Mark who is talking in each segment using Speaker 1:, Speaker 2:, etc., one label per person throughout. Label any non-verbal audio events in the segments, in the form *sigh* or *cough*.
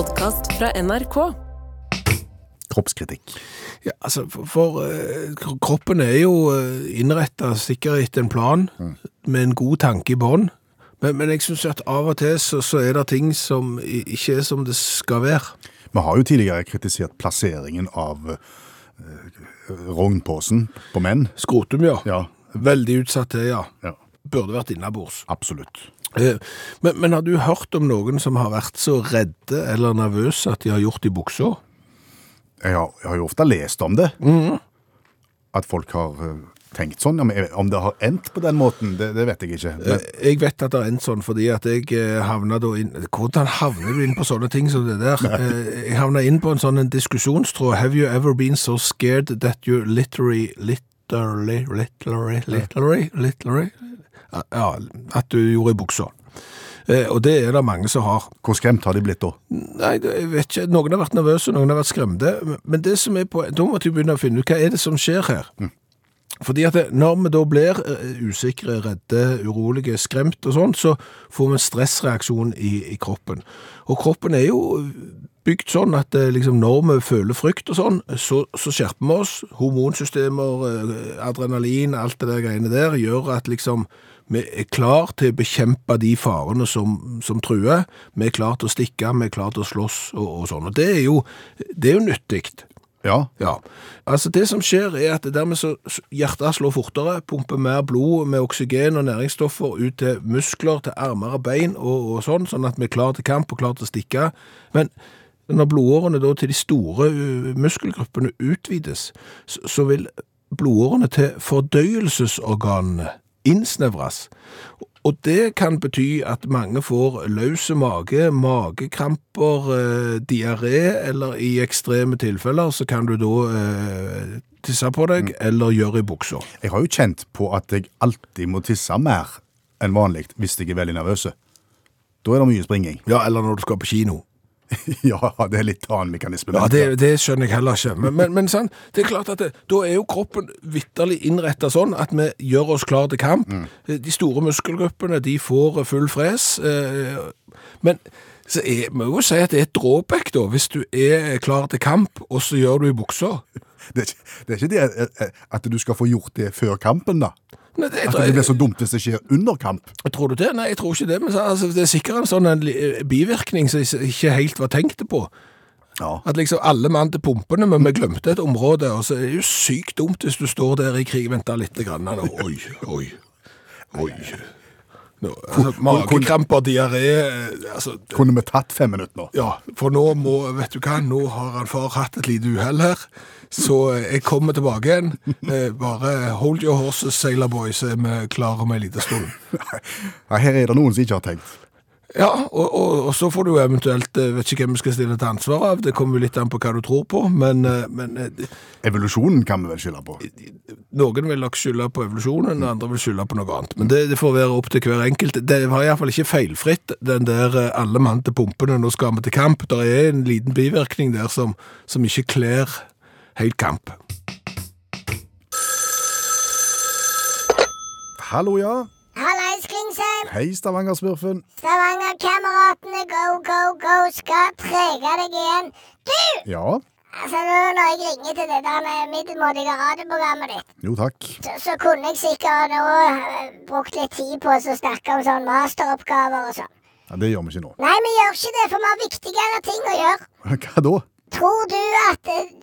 Speaker 1: podkast fra NRK.
Speaker 2: Kroppskritikk.
Speaker 3: Ja, altså, for, for eh, kroppen er jo uh, innretta sikkert etter en plan, med en god tanke i bånn. Men, men jeg syns at av og til så, så er det ting som ikke er som det skal være.
Speaker 2: Vi har jo tidligere kritisert plasseringen av eh, rognposen på menn.
Speaker 3: Skrotum, ja.
Speaker 2: Ja,
Speaker 3: Veldig utsatt til, ja.
Speaker 2: ja,
Speaker 3: Burde vært innabords.
Speaker 2: absolutt.
Speaker 3: Eh, Men, men har du hørt om noen som har vært så redde eller nervøse at de har gjort i buksa?
Speaker 2: Jeg har, jeg har jo ofte lest om det. At folk har eh, tenkt sånn. Om, om det har endt på den måten, det, det vet jeg ikke. Men,
Speaker 3: Eh, Jeg vet at det har endt sånn, fordi at jeg eh, havna da inn Hvordan havner du inn på sånne ting som det der? *laughs* Nei. Jeg havna inn på en sånn en diskusjonstråd. Have you ever been so scared that you literally, literally, literally, literally, literally Ja, at du gjorde i buksa. Eh, Og det er det mange som har.
Speaker 2: hvor skremt har de blitt da?
Speaker 3: Nei, jeg vet ikke. Noen har vært nervøse, noen har vært skremte. Men det som er på, da må vi begynne å finne ut hva er det som skjer her. Fordi at når vi da blir eh, usikre, redde, urolige, skremt og sånn, så får vi en stressreaksjon i, i kroppen. Og kroppen er jo bygd sånn at eh, liksom, når vi føler frykt og sånn, så, så skjerper vi oss. Hormonsystemer, adrenalin, alt det der greiene der, gjør at liksom vi er klar til å bekjempe de farene som, som truer. Vi er klar til å stikke, vi er klar til å slåss og, og sånn. Og det er jo, det er jo nyttig.
Speaker 2: Ja,
Speaker 3: Ja, altså det som skjer er at dermed så hjertet slår fortere, pumper mer blod med oksygen og næringsstoffer ut til muskler, til armer og bein og, og sånn, sånn at vi er klar til kamp og klar til å stikke. Men når blodårene da til de store uh, muskelgruppene utvides, så, så vil blodårene til fordøyelsesorganene innsnevres. Og det kan bety at mange får løse mage, magekramper, eh, diaré, eller i ekstreme tilfeller så kan du da eh, tisse på deg eller gjøre i buksa.
Speaker 2: jeg har jo kjent på at jeg alltid må tisse mer enn vanlig hvis jeg er veldig nervøs. Da er det mye springing.
Speaker 3: Ja, eller når du skal på kino. *laughs*
Speaker 2: ja, det er litt annen mekanisme.
Speaker 3: Ja, det, det skjønner jeg heller ikke. Men, men, men sant, det er klart at det, da er jo kroppen vitterlig innrettet sånn at vi gjør oss klar til kamp. De store muskelgruppene, de får full fres. eh, Men så jeg må jo si at det er et drawback da, hvis du er klar til kamp, og så gjør du i buksa. *laughs*
Speaker 2: Det er, ikke, det er ikke det eh, at du skal få gjort det før kampen, da.
Speaker 3: Nei,
Speaker 2: At det blir så dumt hvis det skjer under kamp.
Speaker 3: Tror du det? Nei, jeg tror ikke det. Men altså, det er sikkert en sånn en, bivirkning som jeg ikke helt var tenkt på.
Speaker 2: Ja.
Speaker 3: At liksom alle mann til pumpene, men vi glemte et område. Og så er det jo sykt dumt hvis du står der i krig. Vent litt. Grann. Oi, oi, oi. Nå, altså, magekramper, diaré eh, altså,
Speaker 2: Kunne vi tatt fem minutter nå?
Speaker 3: Ja, for nå må Vet du hva, nå har han far hatt et lite uhell her. Så eh, jeg kommer tilbake igjen. Eh, Bare hold your horses, sailor boys, er vi klare om en liten stund. *laughs*
Speaker 2: Her er det noen som ikke har tenkt.
Speaker 3: Ja, og, og, og så får du jo eventuelt eh, Vet ikke hvem vi skal stille til ansvar av. Det kommer jo litt an på hva du tror på. Men, eh, men eh,
Speaker 2: Evolusjonen kan vi vel skylde på.
Speaker 3: noen vil nok skylde på evolusjonen, andre vil skylde på noe annet. Men det, det får være opp til hver enkelt. Det var iallfall ikke feilfritt, den der alle mann til pumpene, nå skal vi til kamp. Det er en liten bivirkning der som, som ikke kler helt kamp.
Speaker 2: Hallo, ja.
Speaker 4: Klingsheim.
Speaker 2: Hei, Stavanger-smurfen.
Speaker 4: Stavanger-kameratene, go, go, go, skal trege deg igjen. Du!
Speaker 2: Ja.
Speaker 4: Altså, nå når jeg ringer til det der med middelmådige radioprogrammet ditt,
Speaker 2: Jo, takk.
Speaker 4: så, så kunne jeg sikkert nå eh, brukt litt tid på å snakke om sånn masteroppgaver og sånn.
Speaker 2: Ja, det gjør vi ikke nå.
Speaker 4: Nei, vi gjør ikke det, for vi har viktigere ting å gjøre. *laughs*
Speaker 2: Hva da?
Speaker 4: Tror du at eh,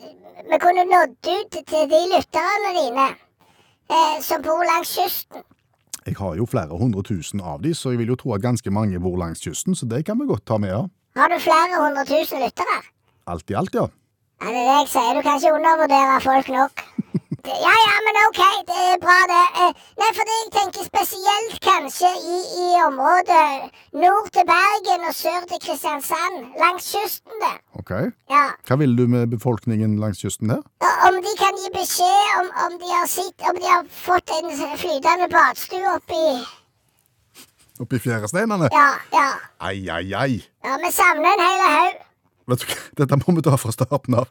Speaker 4: vi kunne nådd ut til de lytterne dine eh, som bor langs kysten?
Speaker 2: Jeg har jo flere hundre tusen av de, så jeg vil jo tro at ganske mange bor langs kysten, så det kan vi godt ta med, ja.
Speaker 4: Har du flere hundre tusen lyttere?
Speaker 2: Alt i alt, ja.
Speaker 4: Ja, det er det jeg sier. Du kan ikke undervurdere folk nok. *laughs* Ja, ja, men ok, det er bra, det. Eh, nei, fordi jeg tenker spesielt kanskje i, i området nord til Bergen og sør til Kristiansand, langs kysten der.
Speaker 2: Ok.
Speaker 4: Ja.
Speaker 2: Hva vil du med befolkningen langs kysten her?
Speaker 4: Om de kan gi beskjed om, om de har sitt, om de har fått en flytende badstue oppi
Speaker 2: Oppi fjæresteinene?
Speaker 4: Ja, ja.
Speaker 2: Ai, ai, ai.
Speaker 4: Ja, vi savner en hel haug.
Speaker 2: Vet du, hva, dette må vi ta fra starten av.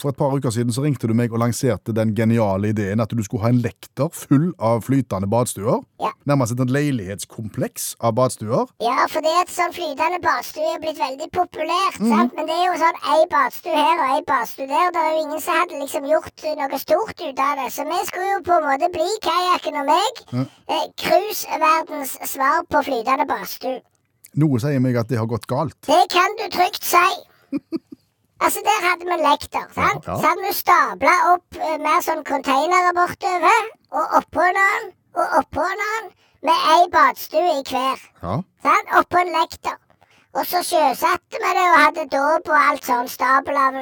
Speaker 2: For et par uker siden så ringte du meg og lanserte den geniale ideen at du skulle ha en lekter full av flytende badstuer.
Speaker 4: Ja.
Speaker 2: Nærmest et leilighetskompleks av badstuer.
Speaker 4: Ja, for det at sånn flytende badstue er blitt veldig populært, sant? Men det er jo sånn ei badstue her og ei badstue der. Det er jo ingen som hadde liksom gjort noe stort ut av det. Så vi skulle jo på en måte bli kajakken og meg. Eh, Cruiseverdens svar på flytende badstue.
Speaker 2: Noe sier meg at det har gått galt.
Speaker 4: Det kan du trygt si. *laughs* Altså, der hadde vi lekter, sant?
Speaker 2: Ja, ja.
Speaker 4: Så hadde vi stabla opp uh, mer sånn containere bortover, og oppå en annen, og oppå en annen, med ei badstue i hver.
Speaker 2: Ja.
Speaker 4: Sant? Oppå en lekter. Og så sjøsatte vi det og hadde dåp og alt sånn stabel av,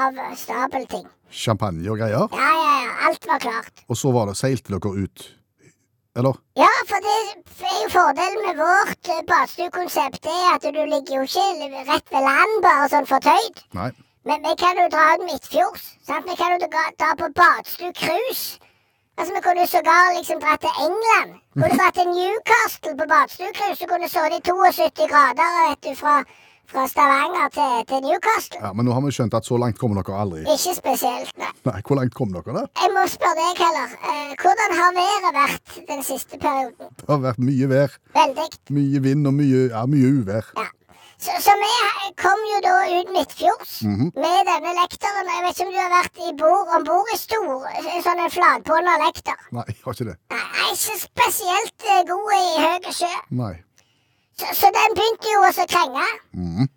Speaker 4: av stabelting.
Speaker 2: Champagne og greier.
Speaker 4: Ja, ja, ja. Alt var klart.
Speaker 2: Og så var det, seilte dere ut. Eller?
Speaker 4: Ja, for det er jo fordelen med vårt eh, badstuekonsept, er at du ligger jo ikke rett ved land, bare sånn fortøyd.
Speaker 2: Nei.
Speaker 4: Men vi kan jo dra ut midtfjords. Sant? Vi kan jo dra på badstuecruise. Altså, Vi kunne sågar liksom dratt til England. Kunne dratt til Newcastle på badstuecruise. Du kunne sittet i 72 grader vet du, fra, fra Stavanger til, til Newcastle.
Speaker 2: Ja, Men nå har vi skjønt at så langt kommer dere aldri.
Speaker 4: Ikke spesielt, nei.
Speaker 2: Nei, Hvor langt kom dere da?
Speaker 4: Jeg må spørre deg heller. Eh, hvordan har været vært den siste perioden?
Speaker 2: Det har vært mye vær.
Speaker 4: Veldig.
Speaker 2: Mye vind og mye, ja, mye uvær.
Speaker 4: Ja. Så, så vi kom jo da ut midtfjords med denne lekteren. Jeg vet ikke om du har vært i om bord i stor, sånn en flatbånda lekter.
Speaker 2: Nei, jeg har ikke det.
Speaker 4: Nei, jeg er ikke spesielt eh, god i høy sjø.
Speaker 2: Nei.
Speaker 4: Så, så den begynte jo å krenge.
Speaker 2: Mm.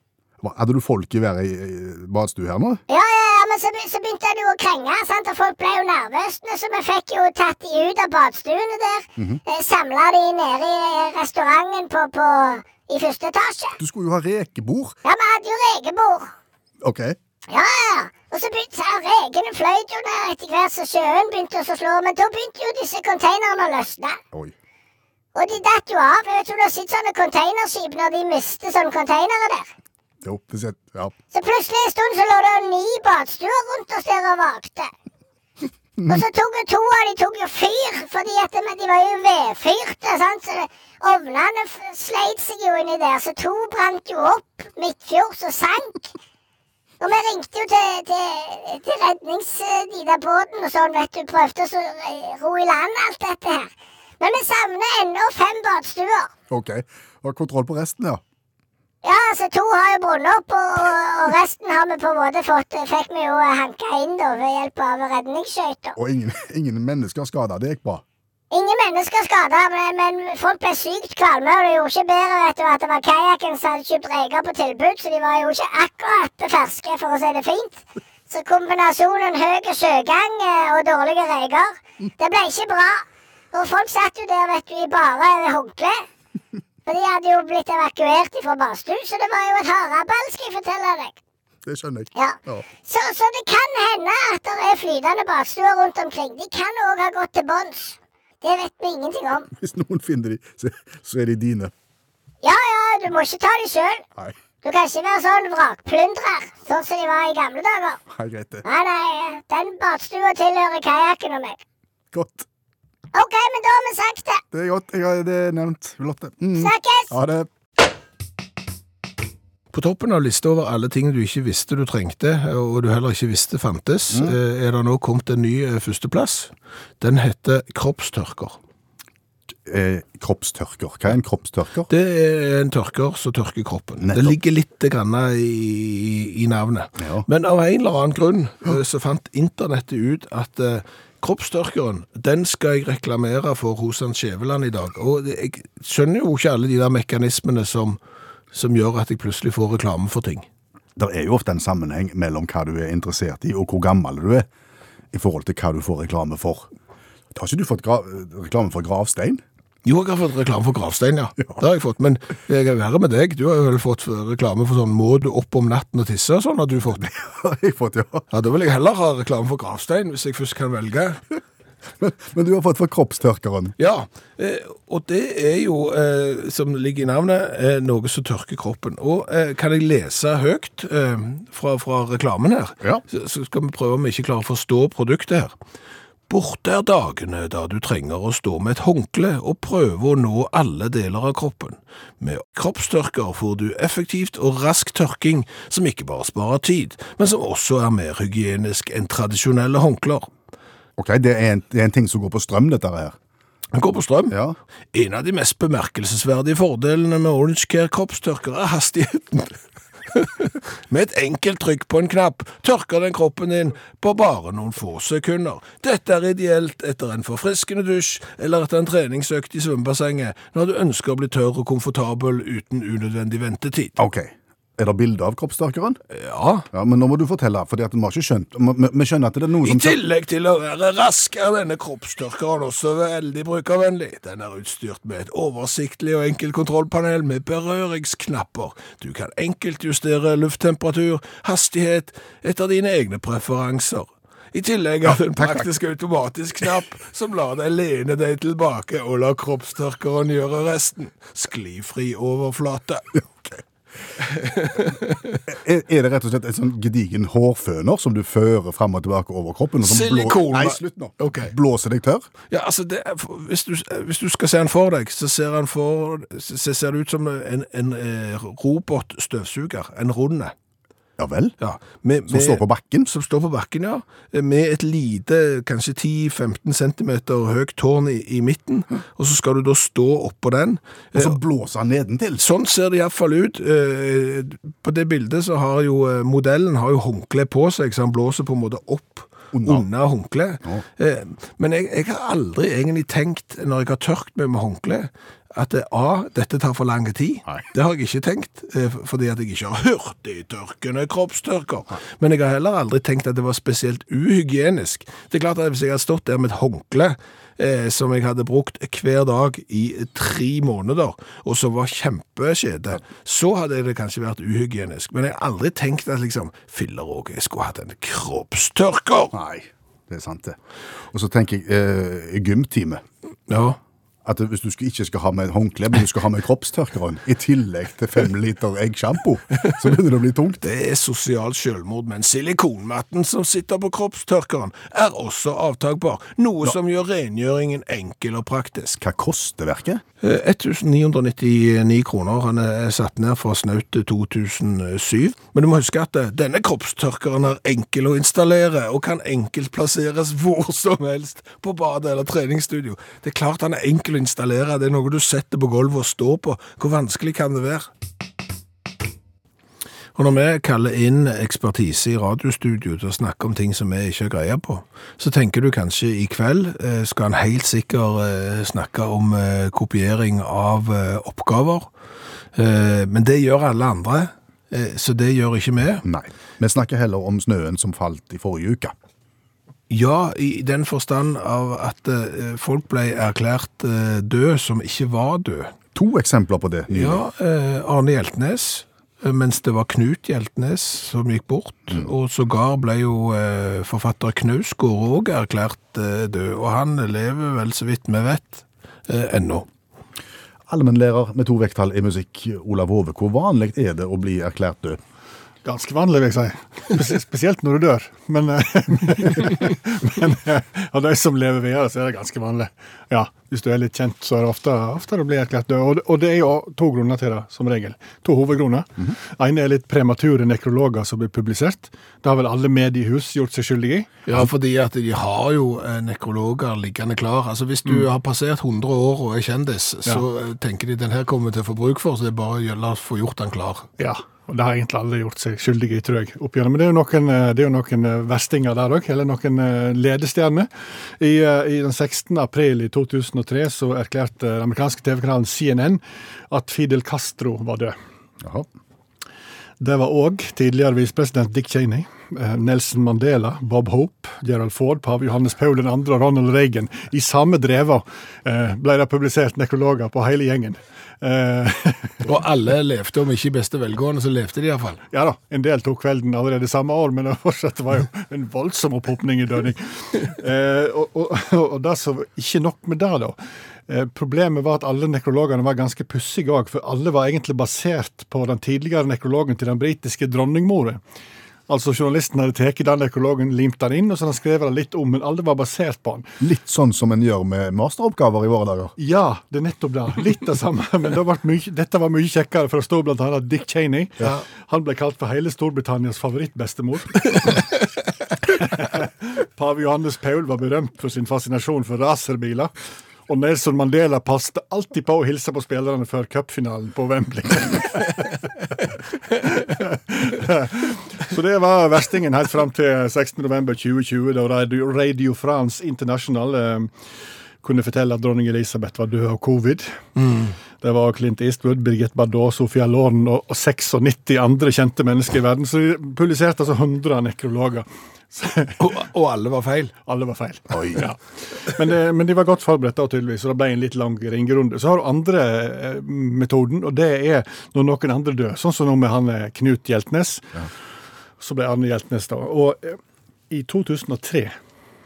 Speaker 2: Hadde du folk i hver i- badstue her nå?
Speaker 4: Ja, ja, ja, men så, så begynte den jo å krenge, sant? og folk ble jo nervøse. Så vi fikk jo tatt de ut av badstuene der. eh, Samla de nede i eh, restauranten på, på, i første etasje.
Speaker 2: Du skulle jo ha rekebord.
Speaker 4: Ja, vi hadde jo rekebord.
Speaker 2: Ok.
Speaker 4: Ja, ja. Og så begynte så rekene fløyt jo ned etter hvert som sjøen begynte å slå. Men da begynte jo disse konteinerne å løsne.
Speaker 2: Oi.
Speaker 4: Og de datt jo av. Jeg vet ikke om du har sett sånne containerskip når de mister sånne containere der.
Speaker 2: Jo, det sett, ja.
Speaker 4: Så plutselig en stund så lå det ni badstuer rundt oss der og vakte. *laughs* Og så tok jo to av de tok jo fyr, fordi at de, var jo vedfyrte. sant? Så Ovnene sleit seg jo inni der, så to brant jo opp midtfjords og sank. Og vi ringte jo til, til, til rednings... De der båten og sånn, vet du. Prøvde å eh, ro i land alt dette her. Men vi savner ennå fem badstuer.
Speaker 2: Ok. Har kontroll på resten, ja.
Speaker 4: Ja, altså to har jo brunnet opp, og, og resten har vi på en måte fått Fikk vi jo hanka inn da ved hjelp av redningsskøyter.
Speaker 2: Og ingen, *laughs* ingen mennesker skada. Det gikk bra.
Speaker 4: Ingen mennesker skada, men, men folk ble sykt kvalme, og det gjorde ikke bedre vet du, at det var kajakken som hadde kjøpt reker på tilbud, så de var jo ikke akkurat ferske, for å si det fint. Så kombinasjonen høy sjøgang eh, og dårlige reker, det ble ikke bra. Og folk satt jo der, vet du, i bare håndkle. *laughs* For de hadde jo blitt evakuert fra badstue, så det var jo et haraball, skal jeg fortelle deg.
Speaker 2: Det skjønner jeg.
Speaker 4: Ja.
Speaker 2: Ja.
Speaker 4: Så, så det kan hende at det er flytende badstuer rundt omkring. De kan òg ha gått til bunns. Det vet vi ingenting om.
Speaker 2: Hvis noen finner de, så, så er de dine.
Speaker 4: Ja ja, du må ikke ta de sjøl. Du kan ikke være sånn vrakplyndrer, sånn som de var i gamle dager.
Speaker 2: nei greit det.
Speaker 4: Nei, nei, den badstua tilhører kajakken og meg.
Speaker 2: Godt.
Speaker 4: OK, men da har vi sagt det.
Speaker 2: Det er godt. Jeg har det er nevnt. Lotte. Mm.
Speaker 4: Snakkes!
Speaker 2: Ha det.
Speaker 3: På toppen av lista over alle ting du ikke visste du trengte, og du heller ikke visste fantes, mm. er det nå kommet en ny eh, førsteplass. Den heter kroppstørker.
Speaker 2: Eh, kroppstørker. Hva er en kroppstørker?
Speaker 3: Det er en tørker som tørker kroppen.
Speaker 2: Nettopp.
Speaker 3: Det ligger litt grann i, i, i navnet.
Speaker 2: Ja.
Speaker 3: Men av en eller annen grunn eh, så fant internettet ut at eh, kroppstørkeren, den skal jeg reklamere for hos han Skjæveland i dag. Og jeg skjønner jo ikke alle de der mekanismene som, som gjør at jeg plutselig får reklame for ting.
Speaker 2: Det er jo ofte en sammenheng mellom hva du er interessert i, og hvor gammel du er, i forhold til hva du får reklame for. Har ikke du fått reklame for gravstein?
Speaker 3: Jo, jeg har fått reklame for gravstein, ja. Det har jeg fått, men jeg er verre med deg. Du har vel fått reklame for sånn, må du opp om natten og tisse og sånn, har du fått.
Speaker 2: Har jeg fått, ja.
Speaker 3: Ja, da vil jeg heller ha reklame for gravstein, hvis jeg først kan velge. *laughs*
Speaker 2: Men, men du har fått for kroppstørkeren.
Speaker 3: Ja, eh, og det er jo, eh, som ligger i navnet, eh, noe som tørker kroppen. Og kan jeg lese høyt eh, fra, fra reklamen her?
Speaker 2: Ja.
Speaker 3: Så, så skal vi prøve om vi ikke klarer å forstå produktet her. Borte er dagene da du trenger å stå med et håndkle og prøve å nå alle deler av kroppen. Med kroppstørker får du effektivt og rask tørking som ikke bare sparer tid, men som også er mer hygienisk enn tradisjonelle håndklær.
Speaker 2: Ok, det er, en, det er en ting som går på strøm, dette her.
Speaker 3: Den går på strøm.
Speaker 2: Ja.
Speaker 3: En av de mest bemerkelsesverdige fordelene med Orange Care kroppstørker er hastigheten. *laughs* med et enkelt trykk på en knapp tørker den kroppen din på bare noen få sekunder. Dette er ideelt etter en forfriskende dusj eller etter en treningsøkt i svømmebassenget når du ønsker å bli tørr og komfortabel uten unødvendig ventetid.
Speaker 2: Ok. Er det bilde av kroppstørkeren?
Speaker 3: Ja,
Speaker 2: Ja, men nå må du fortelle, for vi har ikke skjønt. Vi- skjønner at det er noe
Speaker 3: I
Speaker 2: som...
Speaker 3: tillegg til å være rask, er denne kroppstørkeren også veldig brukervennlig. Den er utstyrt med et oversiktlig og enkelt kontrollpanel med berøringsknapper. Du kan enkelt justere lufttemperatur, hastighet, etter dine egne preferanser. I tillegg er det en praktisk automatisk knapp som lar deg lene deg tilbake og la kroppstørkeren gjøre resten. Sklifri overflate.
Speaker 2: Er, er det rett og slett en sånn gedigen hårføner som du fører frem og tilbake over kroppen? Og som blå-. Nei, slutt nå.
Speaker 3: Okay.
Speaker 2: Blåser deg tørr?
Speaker 3: Ja, altså, det er, hvis, du, hvis du skal se den for deg, så ser, for, så ser det ut som en, en eh, robotstøvsuger, en runde.
Speaker 2: Ja vel?
Speaker 3: Ja, med,
Speaker 2: Som står på bakken?
Speaker 3: Som står på bakken, ja. Med et lite, kanskje 10-15 cm høyt tårn i, i midten, og så skal du da stå oppå den.
Speaker 2: Og så blåser han nedentil?
Speaker 3: Sånn ser det iallfall ut. Eh, På det bildet så har jo eh, modellen har jo håndkle på seg, så han blåser på en måte opp under håndkleet.
Speaker 2: Ja.
Speaker 3: Eh, Men jeg, jeg har aldri egentlig tenkt, når jeg har tørkt meg med håndkle, at det, A, dette tar for lang tid.
Speaker 2: Nei.
Speaker 3: Det har jeg ikke tenkt, eh, fordi at jeg ikke har hurtigtørkende kroppstørker. Men jeg har heller aldri tenkt at det var spesielt uhygienisk. Det er klart at hvis jeg hadde stått der med et håndkle, eh, som jeg hadde brukt hver dag i tre måneder, og som var kjempeskjede, så hadde det kanskje vært uhygienisk. Men jeg har aldri tenkt at liksom, filler òg, jeg skulle hatt en kroppstørker.
Speaker 2: Nei, det er sant det. Og så tenker jeg, eh, gymtime.
Speaker 3: Ja.
Speaker 2: At hvis du ikke skal ha med håndkle, men du skal ha med kroppstørkeren, i tillegg til fem liter eggsjampo, så begynner det å bli tungt.
Speaker 3: Det er sosialt selvmord, men silikonmatten som sitter på kroppstørkeren er også avtakbar, noe som gjør rengjøringen enkel og praktisk.
Speaker 2: Hva koster verket?
Speaker 3: Eh, 1999 kroner, han er satt ned fra snaut 2007. Men du må huske at eh, denne kroppstørkeren er enkel å installere, og kan enkelt plasseres hvor som helst på badet eller treningsstudio. Det er klart han er enkel å installere, det er noe du setter på gulvet og står på. Hvor vanskelig kan det være? Og når vi kaller inn ekspertise i radiostudio til å snakke om ting som vi ikke har greie på, så tenker du kanskje i kveld eh, skal han helt sikkert eh, snakke om eh, kopiering av oppgaver. Men det gjør alle andre, så det gjør ikke vi.
Speaker 2: Nei. Vi snakker heller om snøen som falt i forrige uke.
Speaker 3: Ja, i den forstand av at eh, folk ble erklært eh, død som ikke var død.
Speaker 2: To eksempler på det. nylig.
Speaker 3: Ja, eh, Arne Hjeltnes, eh, mens det var Knut Hjeltnes som gikk bort, og sågar ble jo eh, forfatter Knausgård òg erklært eh, død, og han lever vel så vidt vi vet eh, ennå.
Speaker 2: Allmennlærer med to vekttall i musikk, Olav Hove. Hvor vanlig er det å bli erklært død?
Speaker 1: Ganske vanlig, vil jeg si. Spesielt når du dør. Men, eh, *laughs* men eh, av de som lever videre, så er det ganske vanlig. Ja, Hvis du er litt kjent, så er det ofte, ofte det blir erklært død. Og, det- er jo to grunner til det, som regel. To hovedgrunner. ene er litt premature nekrologer som blir publisert. Det har vel alle mediehus gjort seg skyldig i.
Speaker 3: Ja, fordi at de har jo eh, nekrologer liggende klar. Altså Hvis du har passert 100 år og er kjendis, så ja. tenker de den her kommer til å få bruk for, så det er bare å få gjort den klar.
Speaker 1: Ja, og det har egentlig alle gjort seg skyldige i, tror jeg. opp igjennom. Men det er jo noen, eh, det er jo noen eh, verstinger der òg, eller noen eh, ledestjerner. I, I den 16. april i 2003 så erklærte den amerikanske TV-kanalen CNN at Fidel Castro var død.
Speaker 2: Jaha.
Speaker 1: Det var òg tidligere visepresident Dick Cheney, Nelson Mandela, Bob Hope, Gerald Ford, pave Johannes Paul 2. og Ronald Reagan. I samme drever eh, ble det publisert nekrologer på hele gjengen. Eh, *laughs*
Speaker 3: Og alle levde, om ikke i beste velgående, så levde de iallfall.
Speaker 1: Ja da, en del tok kvelden allerede samme år, men det fortsatt var jo en voldsom opphopning i dødning. Eh, og, og, og det som ikke nok med det, da. Eh, problemet var at alle nekrologene var ganske pussige òg, for alle var egentlig basert på den tidligere nekrologen til den britiske dronningmora. Altså Journalisten hadde tatt den økologen, limt den inn, og så hadde han skrevet det litt om, men alle var basert på den.
Speaker 2: Litt sånn som en gjør med masteroppgaver i våre dager.
Speaker 1: Ja, det er nettopp det. Litt det samme. *laughs* Men det mye, dette var mye kjekkere, for det sto blant annet Dick Cheney. Han ble kalt for hele Storbritannias favorittbestemor. *laughs* *laughs* Pave Johannes Paul var berømt for sin fascinasjon for racerbiler. Og Nelson Mandela passet alltid på å hilse på spillerne før cupfinalen på Wembley. Så det var verstingen helt fram til 16.11.2020, da Radio, Radio France International eh, kunne fortelle at dronning Elisabeth var død av covid. Det var Clint Eastwood, Birgit Bardot, Sofia Loren og, og 96 andre kjente mennesker i verden. Så de publiserte altså 100 nekrologer. *laughs*
Speaker 3: Og, og alle var feil.
Speaker 1: alle var feil. Ja. Men, det, men de var godt forberedt, da, tydeligvis, og det ble en litt lang ringerunde. Så har du andre eh, metoden, og det er når noen andre dør. Sånn som nå med han eh, Knut Hjeltnes. Så ble Arne Hjeltnes, da. Og eh, i 2003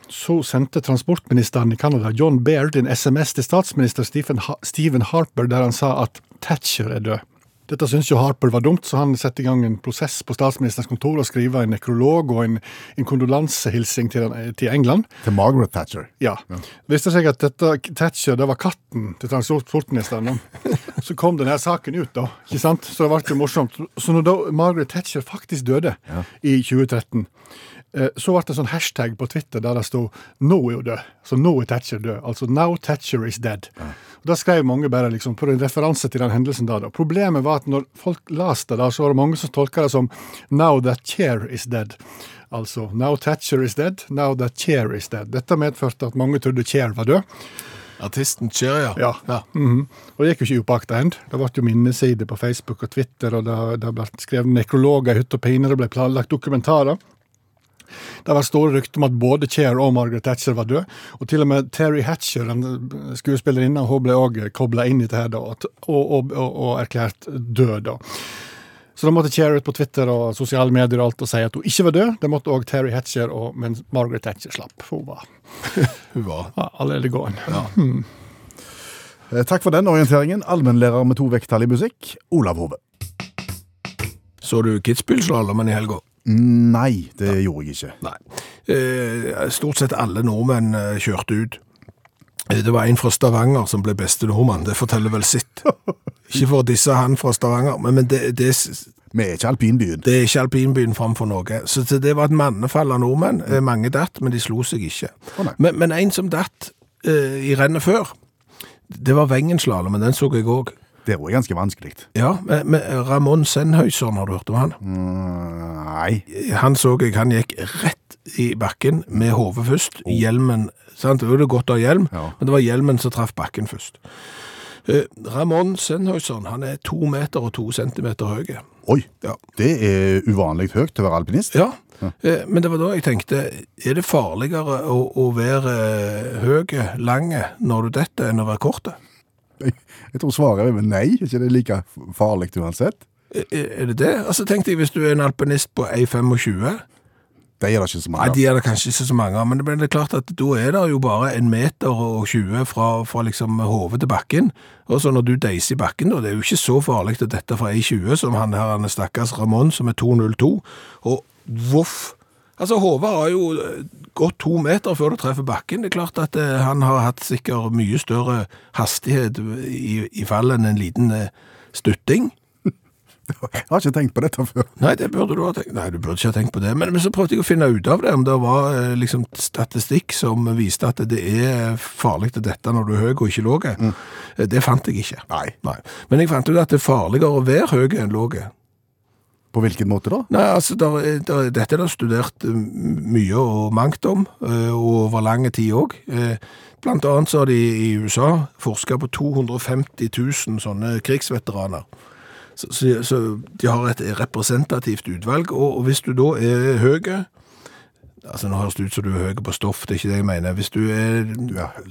Speaker 1: så sendte transportministeren i Canada, John Baird, en SMS til statsminister Stephen, Stephen Harper der han sa at Thatcher er død. Dette syns jo Harper var dumt, så han setter i gang en prosess på statsministerens kontor og skriver en nekrolog og en, en kondolansehilsing til, til England.
Speaker 2: Til Margaret Thatcher.
Speaker 1: Ja. ja. viste seg at dette Thatcher det var katten til transportministeren. Så kom denne saken ut, da. ikke sant? Så det ble jo morsomt. Så når da Margaret Thatcher faktisk døde i 2013, eh, så ble det en sånn hashtag på Twitter der det sto 'Nå er hun død'. Så nå er Thatcher død. Altså 'Now Thatcher is dead'. Og Da skrev mange bare liksom på en referanse til den hendelsen da. da. Problemet var at når folk leste det, så var det mange som tolka det som 'Now that chair is dead'. Altså 'Now Thatcher is dead', 'Now that chair is dead'. Dette medførte at mange trodde Chair var død.
Speaker 3: Artisten Cher,
Speaker 1: Ja. Mhm. Og det gikk jo ikke upåakta hen. Det ble jo minnesider på Facebook og Twitter, og det, det ble skrevet nekrologer i hytt og pine, det ble planlagt dokumentarer. Det var store rykter om at både Cher og Margaret Thatcher var død. Og til og med Terry Hatcher, en skuespillerinne, hun ble òg kobla inn i det her da, og, og, og, og erklært død. da. Så da måtte Cher ut på Twitter og sosiale medier og alt og si at hun ikke var død. Det måtte òg Terry Hatcher, og, men Margaret Thatcher slapp. Hun var *laughs*
Speaker 3: Hun var.
Speaker 1: ja, allerede gåen. *laughs*
Speaker 2: Hmm. Takk for den orienteringen. Allmennlærer med to vekttall i musikk, Olav Hove.
Speaker 3: Så du Kitzbühel-slalåmen i helga?
Speaker 2: Nei, det gjorde jeg ikke.
Speaker 3: Nei. Eh, stort sett alle nordmenn eh, kjørte ut. Eh, Det var en fra Stavanger som ble beste nordmann. Det forteller vel sitt. *laughs* Ikke for å disse han fra Stavanger, men, men det, det,
Speaker 2: Vi er ikke alpinbyen.
Speaker 3: det er ikke alpinbyen framfor noe. Så det var et mannefall av nordmenn. Eh, Mange datt, men de slo seg ikke.
Speaker 2: Oh,
Speaker 3: men, men en som datt eh, i rennet før, det var Wengenslalåm, men den så jeg òg.
Speaker 2: Det er ganske vanskelig.
Speaker 3: Ja, med Ramón Sennhøyson, har du hørt om han?
Speaker 2: Mm, Nei.
Speaker 3: Han så jeg, han gikk rett i bakken med hodet først. Hjelmen, sant? Det var godt å ha hjelm,
Speaker 2: Ja.
Speaker 3: men det var hjelmen som traff bakken først. Eh, Ramón Sennhøyson, han er to meter og to centimeter høy.
Speaker 2: Oi,
Speaker 3: Ja.
Speaker 2: det er uvanlig høyt til å være alpinist.
Speaker 3: Ja, eh, men det var da jeg tenkte, er det farligere å, å være høy, lange, når du detter, enn å være korte?
Speaker 2: Jeg, tror svaret er nei. Ikke det er like farlig uansett?
Speaker 3: Er, det det? Altså tenkte jeg, hvis du er en alpinist på 1,25,
Speaker 2: Det er det ikke så mange av.
Speaker 3: de er det kanskje ikke så mange av, men det, er klart at da er det jo bare en meter og 20 fra, fra liksom hodet til bakken. Og så når du deiser i bakken, da, det er jo ikke så farlig å dette fra 1,20 som han her, han stakkars Ramón, som er 2,02. Og voff! Altså, Håvard har jo eh, gått to meter før det treffer bakken. Det er klart at eh, han har hatt sikkert mye større hastighet i, i fall enn en liten eh, stutting. *laughs*
Speaker 2: Jeg har ikke tenkt på dette før.
Speaker 3: Nei, det burde du ha tenkt. Nei, du burde ikke ha tenkt på det. Men, men så prøvde jeg å finne ut av det, om det var eh, liksom statistikk som viste at det er farlig å dette når du er høy og ikke lav. Mm. Det fant jeg ikke.
Speaker 2: Nei.
Speaker 3: Men jeg fant ut at det er farligere å være høy enn låg.
Speaker 2: På hvilken måte da?
Speaker 3: Nei, altså, der, er- der, dette er det studert eh, mye og mangt om, eh, og over lang tid òg. Blant annet så har de i USA forska på 250 000 sånne krigsveteraner. Så, så, så de har et representativt utvalg, og, og hvis du da er høy Altså Nå høres det ut som du er høy på stoff, det er ikke det jeg mener. Hvis du er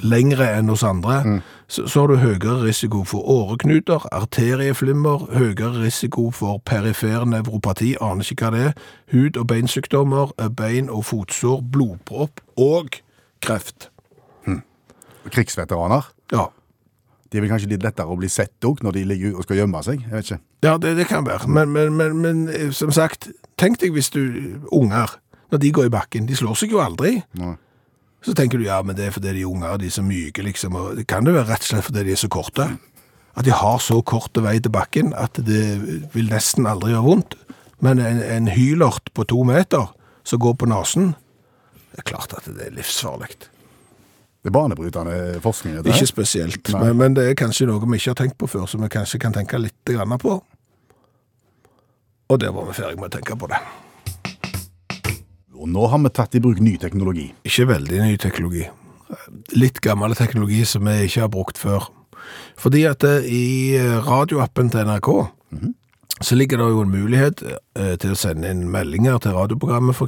Speaker 3: lengre enn oss andre, så, så har du høyere risiko for åreknuter, arterieflimmer, høyere risiko for perifer nevropati, aner ikke hva det er, hud- og beinsykdommer, eh, bein- og fotsår, blodpropp og kreft.
Speaker 2: Krigsveteraner.
Speaker 3: Ja,
Speaker 2: De er vel kanskje litt lettere å bli sett òg når de ligger og skal gjemme seg. Jeg vet ikke.
Speaker 3: Ja, det, det kan være. Men, men, men, men eh, som sagt, tenk deg hvis du, unger, når de går i bakken, de slår seg jo aldri.
Speaker 2: Nei.
Speaker 3: Så tenker du, ja, men det er fordi de er unger, de er så myke, liksom, og det kan det være rett og slett fordi de er så korte. At de har så kort vei til bakken at det vil nesten aldri gjøre vondt. Men en, en hylort på to meter som går på nasen, det er klart at det er livsfarlig.
Speaker 2: Det er banebrytende forskning.
Speaker 3: Ikke spesielt, men, men det er kanskje noe vi ikke har tenkt på før, som vi kanskje kan tenke litt på. Og der var vi ferdig med å tenke på det.
Speaker 2: Og nå har vi tatt i bruk ny teknologi.
Speaker 3: Ikke veldig ny teknologi. Litt gammel teknologi som vi ikke har brukt før. Fordi at eh, i radioappen til NRK så ligger det jo en mulighet eh, til å sende inn meldinger til radioprogrammet.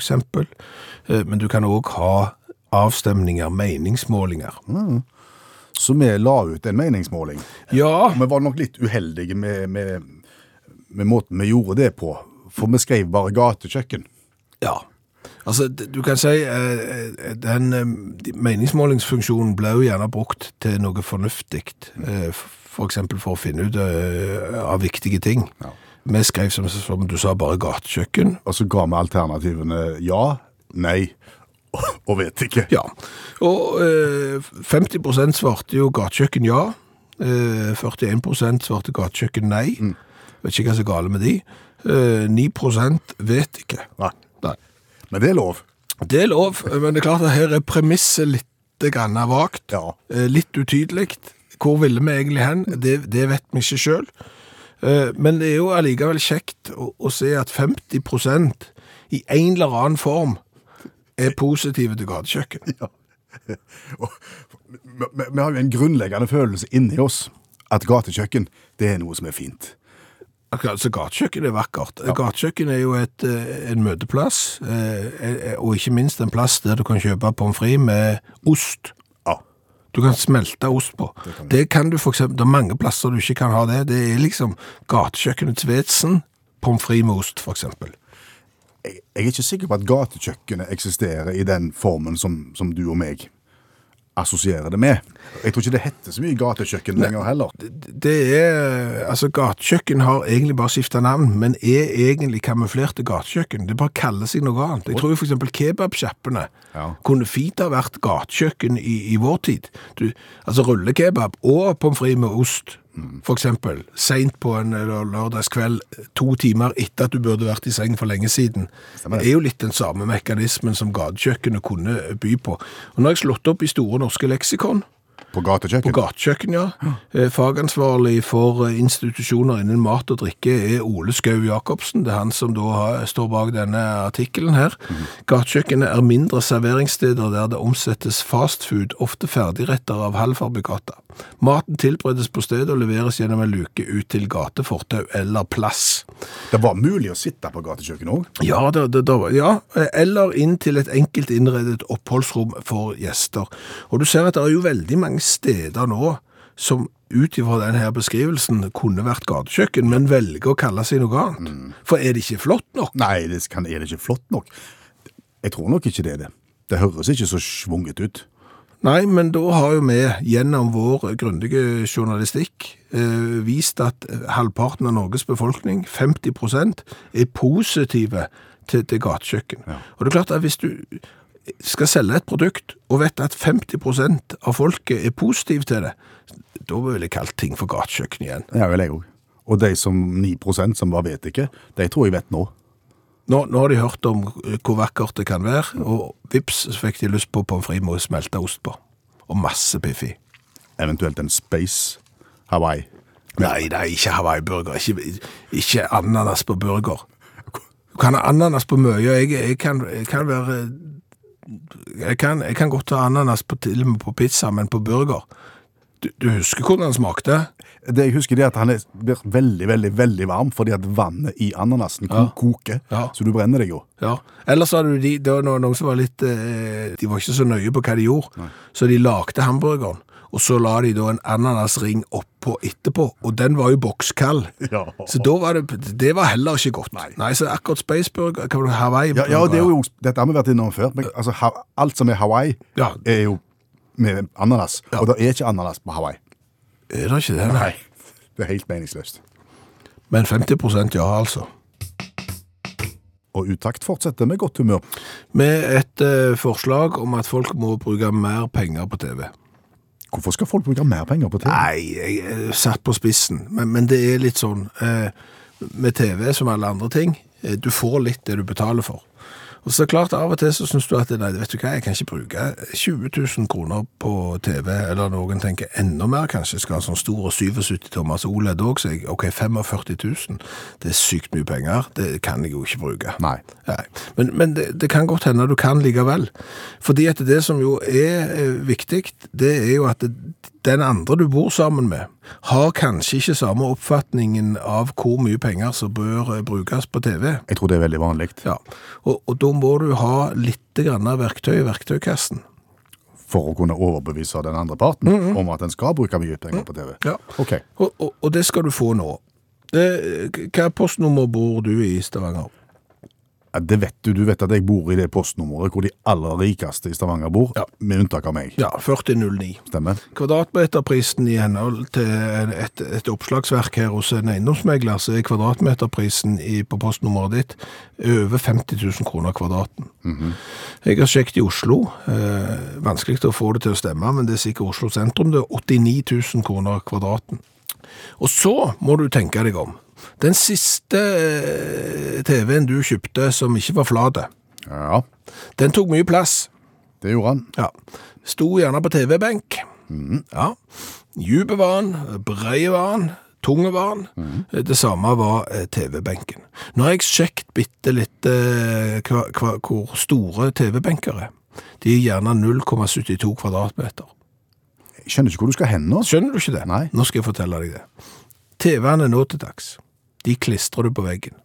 Speaker 3: Eh, Men du kan òg ha avstemninger, meningsmålinger.
Speaker 2: Så vi la ut en meningsmåling.
Speaker 3: Ja,
Speaker 2: vi var nok litt uheldige med, med, med måten vi gjorde det på. For vi skrev bare gatekjøkken.
Speaker 3: Ja. Altså, du kan si eh, den eh, meningsmålingsfunksjonen ble jo gjerne brukt til noe fornuftig, eh, f- for for å finne ut eh, av viktige ting.
Speaker 2: Ja.
Speaker 3: Vi skrev, som, som du sa, bare gatekjøkken.
Speaker 2: Og så ga vi alternativene ja, nei *laughs* og, vet ikke.
Speaker 3: Ja. Og eh, 50% svarte jo gatekjøkken ja. Eh, 41% svarte gatekjøkken nei. Vet ikke hva som er gale med de. Eh, 9 vet ikke.
Speaker 2: Nei. Men det er lov.
Speaker 3: Det er lov, men det er klart at her er premisset litt grann vagt.
Speaker 2: Ja.
Speaker 3: Eh, Litt utydelig. Hvor ville vi egentlig hen? Det, det vet vi ikke sjøl. Men det er jo allikevel kjekt å, å se at 50% i en eller annen form er positive til gatekjøkken.
Speaker 2: Ja. *laughs* vi har jo en grunnleggende følelse inni oss at gatekjøkken, det er noe som er fint.
Speaker 3: Akkurat, Så gatekjøkken er vakkert. Gatekjøkken er jo et, eh, en møteplass, eh, eh, og ikke minst en plass der du kan kjøpe pommes frites med ost.
Speaker 2: Ja.
Speaker 3: Du kan smelte ost på. Det kan, du for eksempel, det er mange plasser du ikke kan ha det. Det er liksom gatekjøkkenets vesen, pommes frites med ost, for eksempel.
Speaker 2: Jeg, jeg er ikke sikker på at gatekjøkkenet eksisterer i den formen som, som du og meg assosierer det med. Jeg tror ikke det heter så mye gatekjøkken lenger heller.
Speaker 3: Det er, altså Gatekjøkken har egentlig bare skifta navn, men er egentlig kamuflerte gatekjøkken. Det bare kaller seg noe annet. Jeg tror f.eks. kebabsjappene
Speaker 2: Ja.
Speaker 3: kunne fint ha vært gatekjøkken i, i vår tid. Du, altså rullekebab og pommes frites med ost, for eksempel, seint på en lørdagskveld, to timer etter at du burde vært i seng for lenge siden,
Speaker 2: det.
Speaker 3: er jo litt den samme mekanismen som gatekjøkkenet kunne by på. Og nå har jeg slått opp i Store norske leksikon,
Speaker 2: På
Speaker 3: på
Speaker 2: gatekjøkken.
Speaker 3: gatekjøkken, ja. Eh, Fagansvarlig for eh, institusjoner innen mat og drikke er Ole Skau Jacobsen. Det er han som da står bak denne artikkelen her. Gatekjøkkenet er mindre serveringssteder der det omsettes fastfood, ofte ferdigretter av halvfabrikata. Maten tilberedes på stedet og leveres gjennom en luke ut til gatefortau eller plass.
Speaker 2: Det var mulig å sitte på gatekjøkkenet òg.
Speaker 3: Ja, det, det, det, ja, eller inn til et enkelt innredet oppholdsrom for gjester. Og du ser at det er jo veldig mange steder nå som ut ifra denne beskrivelsen kunne vært gatekjøkken, men velger å kalle seg noe annet. For er det ikke flott nok?
Speaker 2: Nei, det kan, er det ikke flott nok? Jeg tror nok ikke det er det. Det høres ikke så svunget ut.
Speaker 3: Nei, men da har jo vi gjennom vår grundige journalistikk eh, vist at halvparten av Norges befolkning, 50% er positive til, til gatekjøkken. Og det er klart at hvis du skal selge et produkt, og vet at 50% av folket er positive til det, da vil jeg kalle ting for gatekjøkken igjen.
Speaker 2: Ja, vel jeg òg. Og de som 9% som bare vet ikke, de tror jeg vet nå.
Speaker 3: Nå, nå har de hørt om eh, hvor vakkert det kan være, og vips, så fikk de lyst på pommes frites med smelta ost på. Og masse piffi.
Speaker 2: Eventuelt en Space Hawaii.
Speaker 3: Nei, det er ikke Hawaii-burger. Ikke, ikke ananas på burger. Du kan ha ananas på mye. Jeg, jeg, kan, jeg kan være jeg kan, jeg kan godt ta ananas på, til og med på pizza, men på burger Du, du husker hvordan den smakte?
Speaker 2: Det jeg husker det er at han blir veldig, veldig veldig varm fordi at vannet i ananasen
Speaker 3: Ja.
Speaker 2: koker,
Speaker 3: Ja.
Speaker 2: så du brenner deg jo.
Speaker 3: Ja. Ellers hadde du de, det var noen, som var litt eh, De var ikke så nøye på hva de gjorde, så de lagde hamburgeren. Og så la de da en ananasring oppå etterpå, og den var jo bokskald.
Speaker 2: Ja.
Speaker 3: Så da var det Det var heller ikke godt. Nei, så akkurat Spaceburger Hva var det, Hawaii?
Speaker 2: Ja, ja det er jo, dette har vi vært innom før, men altså, ha, alt som er Hawaii,
Speaker 3: Ja.
Speaker 2: er jo med ananas.
Speaker 3: Ja.
Speaker 2: Og det er ikke ananas på Hawaii.
Speaker 3: Er det ikke det? Nei.
Speaker 2: Det er helt meningsløst.
Speaker 3: Men 50% ja, altså.
Speaker 2: Og Utakt fortsetter med godt humør.
Speaker 3: Med et eh, forslag om at folk må bruke mer penger på TV.
Speaker 2: Hvorfor skal folk bruke mer penger på TV?
Speaker 3: Nei, jeg er satt på spissen, men, men det er litt sånn eh, med TV som alle andre ting. eh, Du får litt det du betaler for. Og så klart, Av og til så syns du at nei, vet du hva, jeg kan ikke bruke 20 000 kroner på TV, eller noen tenker enda mer, kanskje skal ha sånn stor og 77 tommers OLED òg, så jeg OK, 45 000, det er sykt mye penger, det kan jeg jo ikke bruke.
Speaker 2: Nei.
Speaker 3: Nei. Men, men det, det kan godt hende du kan likevel. Fordi at det som jo er eh, viktig, det er jo at det, den andre du bor sammen med, har kanskje ikke samme oppfatningen av hvor mye penger som bør eh, brukes på TV.
Speaker 2: Jeg tror det er veldig vanlig.
Speaker 3: Ja. Og, og da må du ha litt grann av verktøy i verktøykassen.
Speaker 2: For å kunne overbevise den andre parten om at en skal bruke mye penger på TV.
Speaker 3: Ja.
Speaker 2: okay.
Speaker 3: Og, og, og det skal du få nå. Det, hva postnummer bor du i Stavanger?
Speaker 2: Ja, det vet du. Du vet at jeg bor i det postnummeret hvor de aller rikeste i Stavanger bor,
Speaker 3: Ja.
Speaker 2: med unntak av meg.
Speaker 3: Ja, 4009.
Speaker 2: Stemmer?
Speaker 3: Kvadratmeterprisen i henhold til et, et oppslagsverk her hos en eiendomsmegler, så er kvadratmeterprisen i, på postnummeret ditt over 50 000 kroner kvadraten. Jeg har sjekket i Oslo. Eh, vanskelig å få det til å stemme, men det er sikkert Oslo sentrum. Det er 89 000 kroner kvadraten. Og så må du tenke deg om. Den siste eh, TV-en du kjøpte som ikke var flat,
Speaker 2: Ja,
Speaker 3: den tok mye plass.
Speaker 2: det gjorde han.
Speaker 3: Ja. Sto gjerne på TV-benk. Ja. Djupe var han, breie var han, tunge var han. Det samme var eh, TV-benken. Nå har jeg sjekket bitte litt eh, hva, hva, hvor store TV-benker er. De er gjerne 0,72 kvadratmeter.
Speaker 2: Jeg skjønner ikke hvor du skal hen nå.
Speaker 3: Skjønner du ikke det?
Speaker 2: Nei.
Speaker 3: Nå skal jeg fortelle deg det. TV-en er nå til dags, de klistrer du på veggen.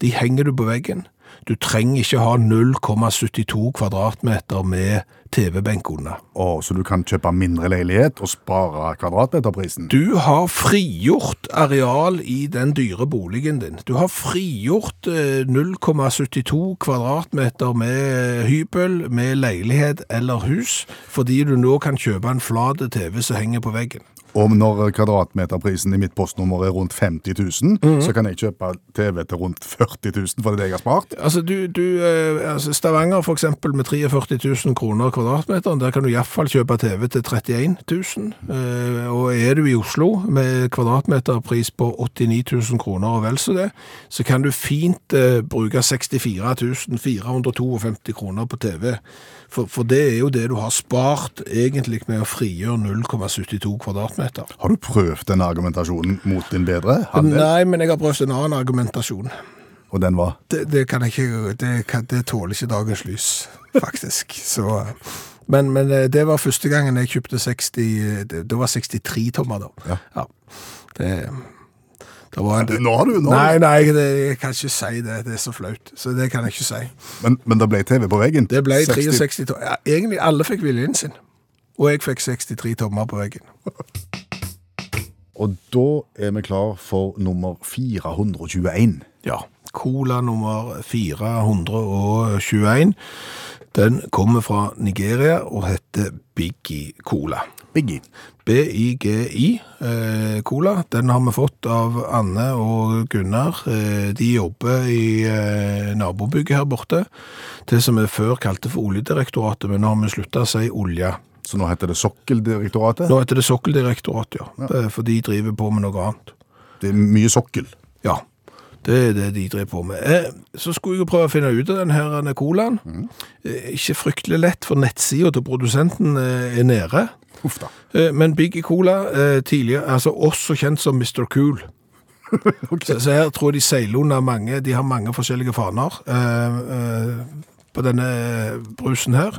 Speaker 3: De henger du på veggen. Du trenger ikke ha 0,72 kvadratmeter med TV-benk unna.
Speaker 2: Å, så du kan kjøpe mindre leilighet og spare kvadratmeterprisen?
Speaker 3: Du har frigjort areal i den dyre boligen din. Du har frigjort eh, 0,72 kvadratmeter med hybel, med leilighet eller hus, fordi du nå kan kjøpe en flat TV som henger på veggen.
Speaker 2: Og når kvadratmeterprisen i mitt postnummer er rundt 50 000,
Speaker 3: Mhm.
Speaker 2: så kan jeg kjøpe TV til rundt 40 000, for det jeg har spart.
Speaker 3: Altså, du, du, eh, altså Stavanger eksempel med 43 000 kroner kvadratmeteren, der kan du i hvert fall kjøpe TV til 31 000. Eh, og er du i Oslo med kvadratmeterpris på 89 000 kroner og vel så det, så kan du fint eh, bruke 64 452 kroner på TV. For, for det er jo det du har spart egentlig med å frigjøre 0,72 kvadratmeter.
Speaker 2: Har du prøvd denne argumentasjonen mot din bedre? handel?
Speaker 3: Nei, men jeg har prøvd en annen argumentasjon.
Speaker 2: Og den var?
Speaker 3: Det, det kan jeg ikke, det, kan, det tåler ikke dagens lys, faktisk. *laughs* Så, men, men eh, det var første gangen jeg kjøpte 60, det, det var 63 tommer da.
Speaker 2: Ja.
Speaker 3: Det, det en,
Speaker 2: Nå har du, nå.
Speaker 3: Nei, nei, det, jeg kan ikke si det, det er så flaut. Så det kan jeg ikke si.
Speaker 2: Men, men det ble TV på veggen?
Speaker 3: Det ble
Speaker 2: 60
Speaker 3: 63 tommer. Ja, egentlig alle fikk viljen sin. Og jeg fikk 63 tommer på veggen. *laughs*
Speaker 2: Og da er vi klar for nummer 421.
Speaker 3: Ja, Cola nummer 421. Den kommer fra Nigeria og heter Biggie Cola.
Speaker 2: Biggie.
Speaker 3: B-I-G-I eh, Cola. Den har vi fått av Anne og Gunnar. Eh, de jobber i eh, nabobygget her borte. Det som vi før kalte for Oljedirektoratet, men nå har vi slutta å si olje.
Speaker 2: Så nå heter det Sokkeldirektoratet.
Speaker 3: Nå heter det Sokkeldirektoratet, ja. ja. For de driver på med noe annet.
Speaker 2: Det er mye sokkel.
Speaker 3: Ja, det er det de driver på med. Eh, så skulle jeg prøve å finne ut av denne her denne colaen. Eh, ikke fryktelig lett, for nettsida til produsenten eh, er nede.
Speaker 2: Uff da.
Speaker 3: Eh, men Biggie Cola, eh, tidligere, altså også kjent som Mr. Cool. *laughs* så, så her tror jeg de seiler under mange, de har mange forskjellige faner eh, eh, på denne brusen her.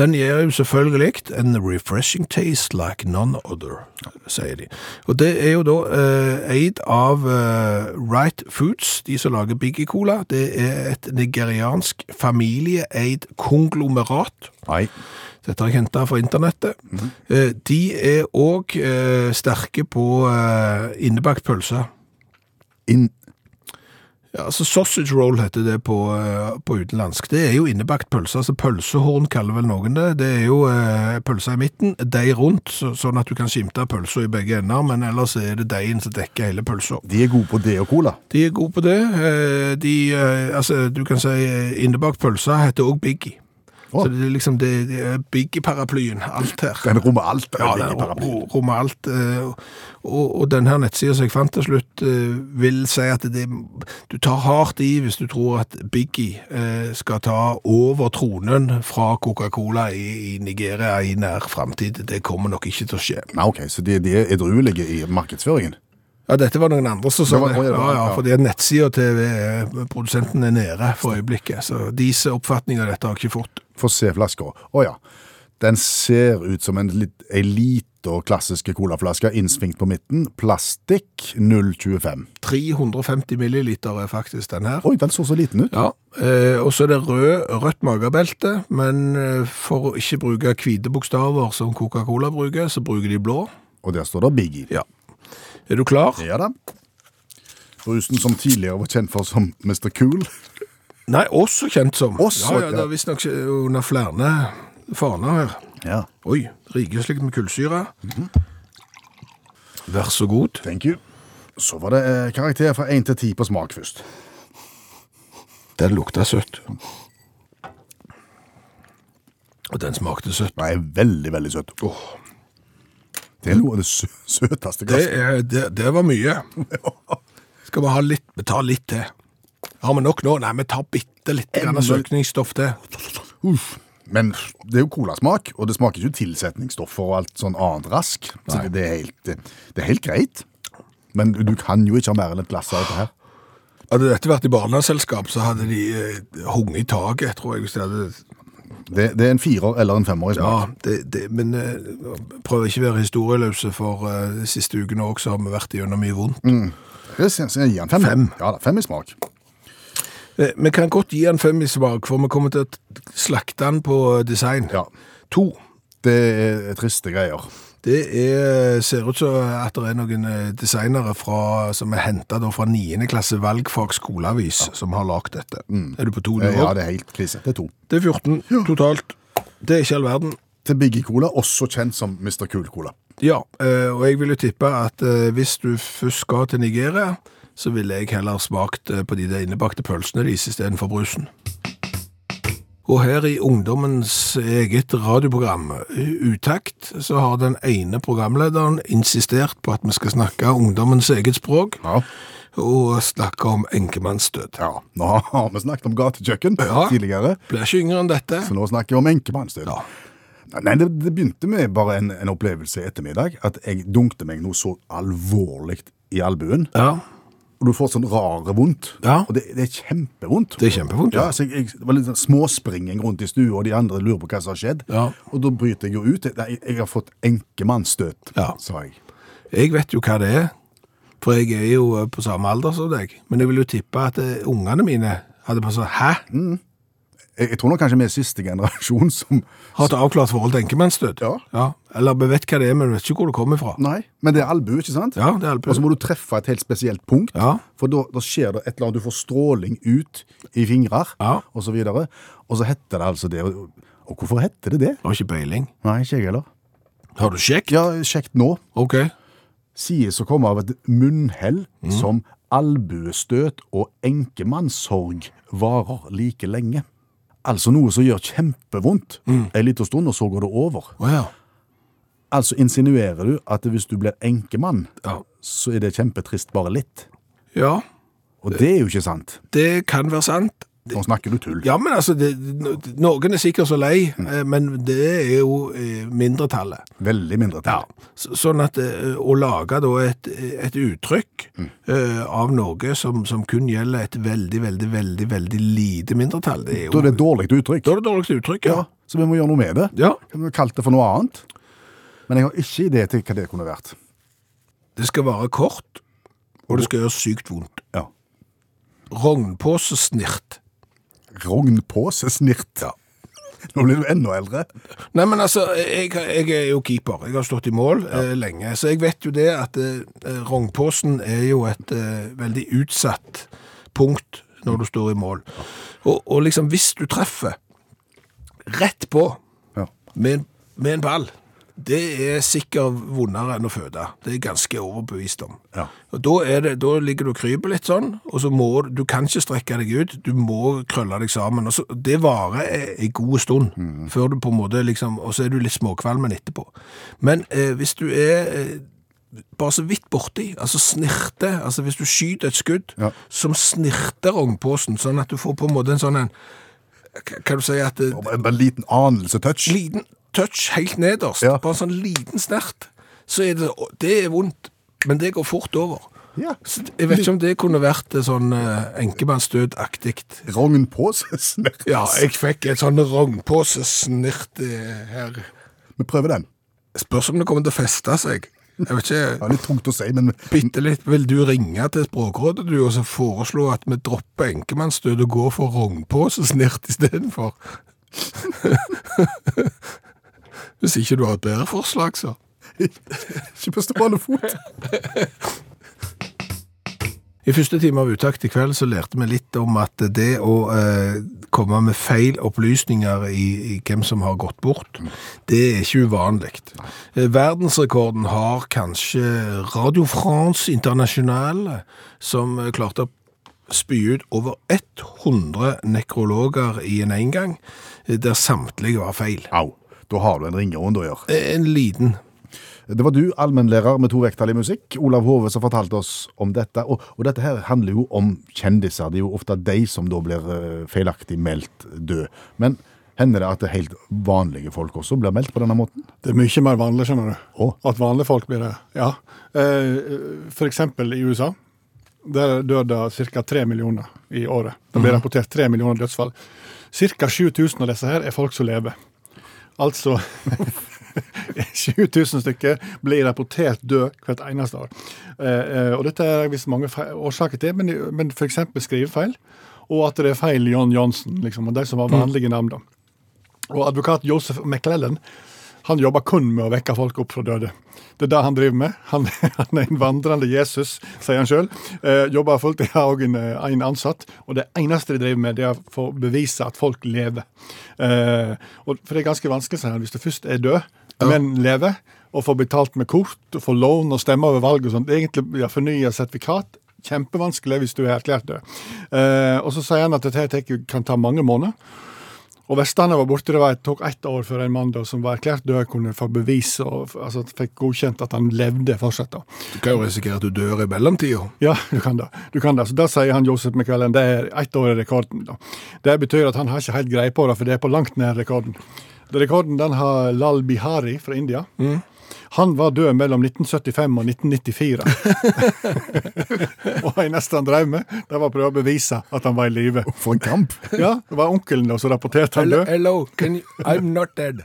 Speaker 3: Den gir jo selvfølgelig en refreshing taste like none other, sier de. Og det er jo da eh, eid av eh, Right Foods, de som lager Biggie Cola. Det er et nigeriansk familieeid konglomerat.
Speaker 2: Nei.
Speaker 3: Dette har jeg hentet fra internettet. Eh, De er òg sterke på eh, innebakt pølse.
Speaker 2: Inn...
Speaker 3: Ja, altså Sausage roll heter det på, eh, på utenlandsk. Det er jo innebakt pølse. altså Pølsehorn kaller vel noen det. Det er jo eh, pølse i midten, deig rundt, så, sånn at du kan skimte pølsa i begge ender, men ellers er det deigen som dekker hele pølsa.
Speaker 2: De er gode på det og cola.
Speaker 3: De er gode på det. Eh, De, eh, altså, du kan si eh, innebakt pølse heter òg Biggie. Så det er liksom det, det er Biggie-paraplyen, alt her.
Speaker 2: Den rommer alt. den
Speaker 3: Ja, den rommer alt. eh, Og, og den her nettsida som jeg fant til slutt, eh, vil si at det, du tar hardt i hvis du tror at Biggie eh, skal ta over tronen fra Coca-Cola i, i Nigeria i nær framtid. Det kommer nok ikke til å skje.
Speaker 2: Nei, ok, Så de, de er edruelige i markedsføringen?
Speaker 3: Ja, dette var noen andre som sa
Speaker 2: Det var-
Speaker 3: det.
Speaker 2: ja,
Speaker 3: Ja, fordi nettsida til produsenten er nede for øyeblikket. Så deres oppfatning av dette har jeg ikke fått.
Speaker 2: Få se flaska. Å ja. Den ser ut som en, litt, ei lita klassiske colaflaske innsvingt på midten. Plastikk 025.
Speaker 3: 350 milliliter er faktisk den her.
Speaker 2: Oi, den så så liten ut.
Speaker 3: Ja, eh, og så er det rød, rødt magebelte, men eh, for å ikke bruke hvite bokstaver som Coca-Cola bruker, så bruker de blå.
Speaker 2: Og der står det Biggie.
Speaker 3: Ja. Er du klar?
Speaker 2: Ja da. Brusen som tidligere var kjent for som Mr. Cool.
Speaker 3: Nei, også kjent som.
Speaker 2: Også,
Speaker 3: ja, ja, det er visstnok under flere faner her.
Speaker 2: Ja.
Speaker 3: Oi, Rikeslig med kullsyre. Vær så god.
Speaker 2: Thank you. Så var det eh, karakter fra 1 til 10 på smak først.
Speaker 3: Den lukta søtt. Og den smakte søtt.
Speaker 2: Nei, veldig, veldig søt. Det er noe av det sø søteste
Speaker 3: Det,
Speaker 2: glasset.
Speaker 3: er, det, det var mye. *laughs* Skal vi ha litt, vi tar litt til. Har vi nok nå? Nei, vi tar bitte litt grann søkningsstoff til.
Speaker 2: Uff. Men det er jo colasmak, og det smaker ikke tilsetningsstoffer og alt sånn annet rask. Så det, det, er helt, det, det er helt greit. Men du, du kan jo ikke ha mer enn et glass av dette her.
Speaker 3: Hadde dette vært i barneselskap, så hadde de eh, hunget i taket, tror jeg. Hadde,
Speaker 2: Det, det er en firer eller en femmer i
Speaker 3: ja,
Speaker 2: smak.
Speaker 3: det, det, men eh, prøv ikke å være historieløse, for eh, de siste ukene også har vi vært gjennom mye vondt.
Speaker 2: Det skal jeg gi en fem.
Speaker 3: Fem.
Speaker 2: Ja da, fem i smak.
Speaker 3: Eh, Vi kan godt gi en fem i smak, for vi kommer til å slakte den på design.
Speaker 2: Ja.
Speaker 3: To.
Speaker 2: Det er triste greier.
Speaker 3: Det er, ser ut som at det er noen eh, designere fra, som er hentet fra 9. klasse valgfag skoleavis som har lagt dette. Er du på to
Speaker 2: nivå?
Speaker 3: nå?
Speaker 2: Ja, det er helt krise. Det er to.
Speaker 3: Det er 14 totalt. Det er ikke all verden.
Speaker 2: Til Biggie Cola, også kjent som Mr. Cool Cola.
Speaker 3: Ja, eh, og jeg vil jo tippe at eh, hvis du først skal til Nigeria, så ville jeg heller smakt eh, på de der innebakte pølsene deres istedenfor brusen. Og her i ungdommens eget radioprogram, Utakt, så har den ene programlederen insistert på at vi skal snakke ungdommens eget språk,
Speaker 2: Ja.
Speaker 3: og snakke om enkemannsdød.
Speaker 2: ja. Nå har vi snakket om gatekjøkken
Speaker 3: Ja.
Speaker 2: tidligere,
Speaker 3: Blir ikke yngre enn dette.
Speaker 2: så nå snakker vi om enkemannsdød.
Speaker 3: Ja.
Speaker 2: Nei, det, det begynte med bare en, en opplevelse i ettermiddag, at jeg dunkte meg noe så alvorlig i albuen,
Speaker 3: Ja,
Speaker 2: og du får sånn rare vondt.
Speaker 3: Ja.
Speaker 2: Og det, det er kjempevondt.
Speaker 3: det er kjempevondt.
Speaker 2: Ja, så jeg, jeg, det var litt sånn småspringing rundt i stua, og de andre lurer på hva som har skjedd.
Speaker 3: Ja.
Speaker 2: Og da bryter jeg jo ut. Jeg, jeg har fått enkemannsstøt,
Speaker 3: Ja.
Speaker 2: sa jeg.
Speaker 3: Jeg vet jo hva det er, for jeg er jo eh, på samme alder som deg. Men jeg vil jo tippe at eh, ungene mine hadde bare sånn Hæ?
Speaker 2: Jeg. Jeg tror nok kanskje vi er siste generasjon som
Speaker 3: Har et avklart forhold til enkemannsdød?
Speaker 2: Ja.
Speaker 3: Eller vi vet hva det er, men vi vet ikke hvor det kommer fra.
Speaker 2: Nei, men det er albue, ikke sant?
Speaker 3: Ja, det er albue.
Speaker 2: Og så må du treffe et helt spesielt punkt,
Speaker 3: Ja.
Speaker 2: for da, da skjer det et eller annet. Du får stråling ut i fingrer,
Speaker 3: Ja.
Speaker 2: og så. Og så heter det altså det. Og, og hvorfor heter det det?
Speaker 3: Har ikke peiling.
Speaker 2: Nei, ikke jeg heller.
Speaker 3: Har du sjekket?
Speaker 2: Ja, sjekket nå.
Speaker 3: Ok.
Speaker 2: Sies å komme av et munnhell som albuestøt og enkemannssorg varer like lenge. Altså noe som gjør kjempevondt en liten stund, og så går det over.
Speaker 3: Oh, ja.
Speaker 2: Altså insinuerer du at hvis du blir enkemann,
Speaker 3: ja.
Speaker 2: så er det kjempetrist bare litt.
Speaker 3: Ja,
Speaker 2: Og det er jo ikke sant.
Speaker 3: det kan være sant.
Speaker 2: Nå snakker du tull.
Speaker 3: Ja, men altså, det, noen er sikkert så lei, mm. men det er jo eh, mindretallet.
Speaker 2: Veldig mindre til.
Speaker 3: Ja, sånn at eh, å lage da et, et uttrykk mm. av noe som, som kun gjelder et veldig, veldig, veldig, veldig lite mindretall, det er jo...
Speaker 2: Da er det et dårlig uttrykk.
Speaker 3: Da er det dårlig uttrykk, ja.
Speaker 2: Ja, så vi må gjøre noe med det.
Speaker 3: Ja,
Speaker 2: Kan vi kalle det for noe annet? Men jeg har ikke idé til hva det kunne vært.
Speaker 3: det skal være kort, og det skal gjøre sykt vondt.
Speaker 2: Ja.
Speaker 3: Rognpåsesnirt.
Speaker 2: Rognpåsesnirt.
Speaker 3: Ja.
Speaker 2: Nå blir du enda eldre.
Speaker 3: Nei, men altså, jeg, jeg er jo keeper. Jeg har stått i mål eh, lenge, så jeg vet jo det at eh, rognpåsen er jo et eh, veldig utsatt punkt når du står i mål. Og, og liksom, hvis du treffer rett på
Speaker 2: Ja.
Speaker 3: med, med en ball, det er sikkert vondere enn å føde. Det er jeg ganske overbevist om.
Speaker 2: Ja.
Speaker 3: Og da, er det, da ligger du og kryper litt sånn, og så må du, kan ikke strekke deg ut, du må krølle deg sammen. Og så, det varer en god stund, før du på en måte liksom, og så er du litt småkvalmen etterpå. Men eh, hvis du er eh, bare så vidt borti, altså snirte, altså hvis du skyter et skudd
Speaker 2: Ja.
Speaker 3: som snirter rognposen, sånn at du får på en måte en sånn en, hva- kan du si at det,
Speaker 2: Og En liten anelse touch.
Speaker 3: liten touch helt nederst,
Speaker 2: Ja.
Speaker 3: bare en sånn liten snert, så er det, det er vondt, men det går fort over.
Speaker 2: Ja.
Speaker 3: Så jeg vet ikke om det kunne vært eh, sånn uh, enkemannsdød-aktig.
Speaker 2: Rogn på seg. snert.
Speaker 3: Ja, jeg fikk et sånn rognpåsesnirt eh, her.
Speaker 2: Vi prøver den.
Speaker 3: Spørs om det kommer til å feste seg. Jeg vet
Speaker 2: Det
Speaker 3: ikke,
Speaker 2: er litt tungt å si, men
Speaker 3: bitte litt. Vil du ringe til Språkrådet du, og så foreslå at vi dropper enkemannsdød og går for rognpåsesnirt istedenfor? Hvis ikke du har et bedre forslag, så. *laughs*
Speaker 2: ikke på stående fot.
Speaker 3: I første time av Utakt i kveld så lærte vi litt om at det å eh, komme med feil opplysninger i, i hvem som har gått bort, det er ikke uvanlig. Eh, verdensrekorden har kanskje Radio France Internationale, som klarte å spy ut over 100 nekrologer i en engang, der samtlige var feil.
Speaker 2: Au. Da har du en ringerunde å gjøre.
Speaker 3: Eh, En liten.
Speaker 2: Det var du, allmennlærer med to vekttall i musikk, Olav Hove, som fortalte oss om dette. Og, og dette her handler jo om kjendiser. Det er jo ofte de som da blir eh, feilaktig meldt død. Men hender det at det helt vanlige folk også blir meldt på denne måten?
Speaker 1: Det er mye mer vanlig, skjønner du.
Speaker 2: Å.
Speaker 1: At vanlige folk blir det. Ja. Eh, For eksempel i USA. Der dør det ca. 3 millioner i året. Det blir rapportert 3 millioner dødsfall. Ca. 7000 av disse her er folk som lever. Altså *laughs* 7000 stykker blir rapportert død hvert eneste år. Eh, eh, og dette er visst mange årsaker til, men, men f.eks. skrivefeil. Og at det er feil John Johnson, liksom, og de som har vanlige navn. da. Og advokat Joseph McClellan han jobber kun med å vekke folk opp fra døde. Det er det han driver med. Han, *laughs* han er en vandrende Jesus, sier han sjøl. Eh, jobber fullt. i har òg en, eh, en ansatt. Og det eneste de driver med, det er å få bevise at folk lever. Eh, og, for det er ganske vanskelig, sier han, hvis du først er død, men lever, og får betalt med kort, og får lån og stemme over valg og sånt. Egentlig ja, fornya sertifikat. Kjempevanskelig hvis du er erklært død. Eh, og så sier han at dette kan ta mange måneder. Og Vestlandet var borte, det var, tok ett år før en mann da, som var erklært død, kunne få bevis og altså, fikk godkjent at han levde fortsatt. da.
Speaker 3: Du kan jo risikere at du dør i mellomtida.
Speaker 1: Ja, du kan det. Du kan det. Så Da sier han Josef McCallan det er ett år i rekorden. da. Det betyr at han har ikke helt greie på det, for det er på langt nær rekorden. Rekorden den har Lal Bihari fra India. Han var død mellom 1975 og 1994. *laughs* og det eneste han drev med, det var å prøve å bevise at han var i live.
Speaker 2: For en kamp!
Speaker 1: Ja, det var onkelen som rapporterte han død.
Speaker 3: hello, can you, I'm not dead.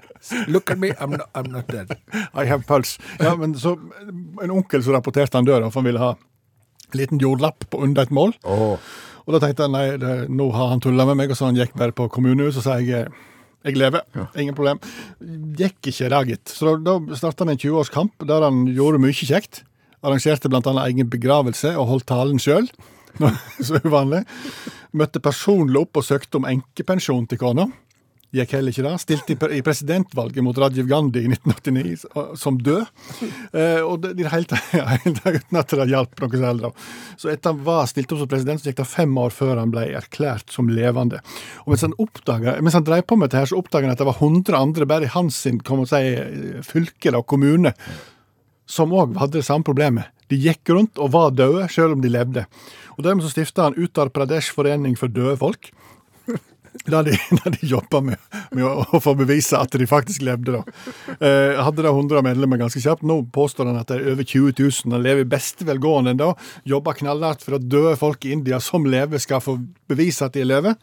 Speaker 3: Look at me, I'm not, I'm not dead.
Speaker 1: I have pulse. Ja, men så En onkel som rapporterte han død, for han ville ha en liten jordlapp på under et mål.
Speaker 2: Oh.
Speaker 1: Og da tenkte jeg nei, det, nå har han tulla med meg, og så han gikk bare på kommunehuset og sa jeg jeg lever, ingen problem. Gikk ikke det, gitt. Så da, da starta han en 20-årskamp der han gjorde mye kjekt. Arrangerte bl.a. egen begravelse og holdt talen sjøl. *laughs* Så uvanlig. Møtte personlig opp og søkte om enkepensjon til kona. Gikk heller ikke det. Stilte i presidentvalget mot Rajiv Gandhi i 1989 som død. Eh, og det, det hele tatt uten at det hjalp noe særlig. Så etter han var stilt opp som president, så gikk det fem år før han ble erklært som levende. Og mens han, oppdaget, mens han drev på med dette, her, så oppdaget han at det var 100 andre bare i hans sin, kan man si, fylke og kommune som òg hadde det samme problemet. De gikk rundt og var døde, selv om de levde. Og Dermed så stifta han Uttar Pradesh forening for døde folk. Der de, *laughs* der de jobba med, med å, å få bevise at de faktisk levde. da. Eh, hadde da 100 medlemmer ganske kjapt. Nå påstår han at det er over 20 000. Han lever i beste velgående ennå. Jobber knallhardt for at døde folk i India som lever, skal få bevise at de lever.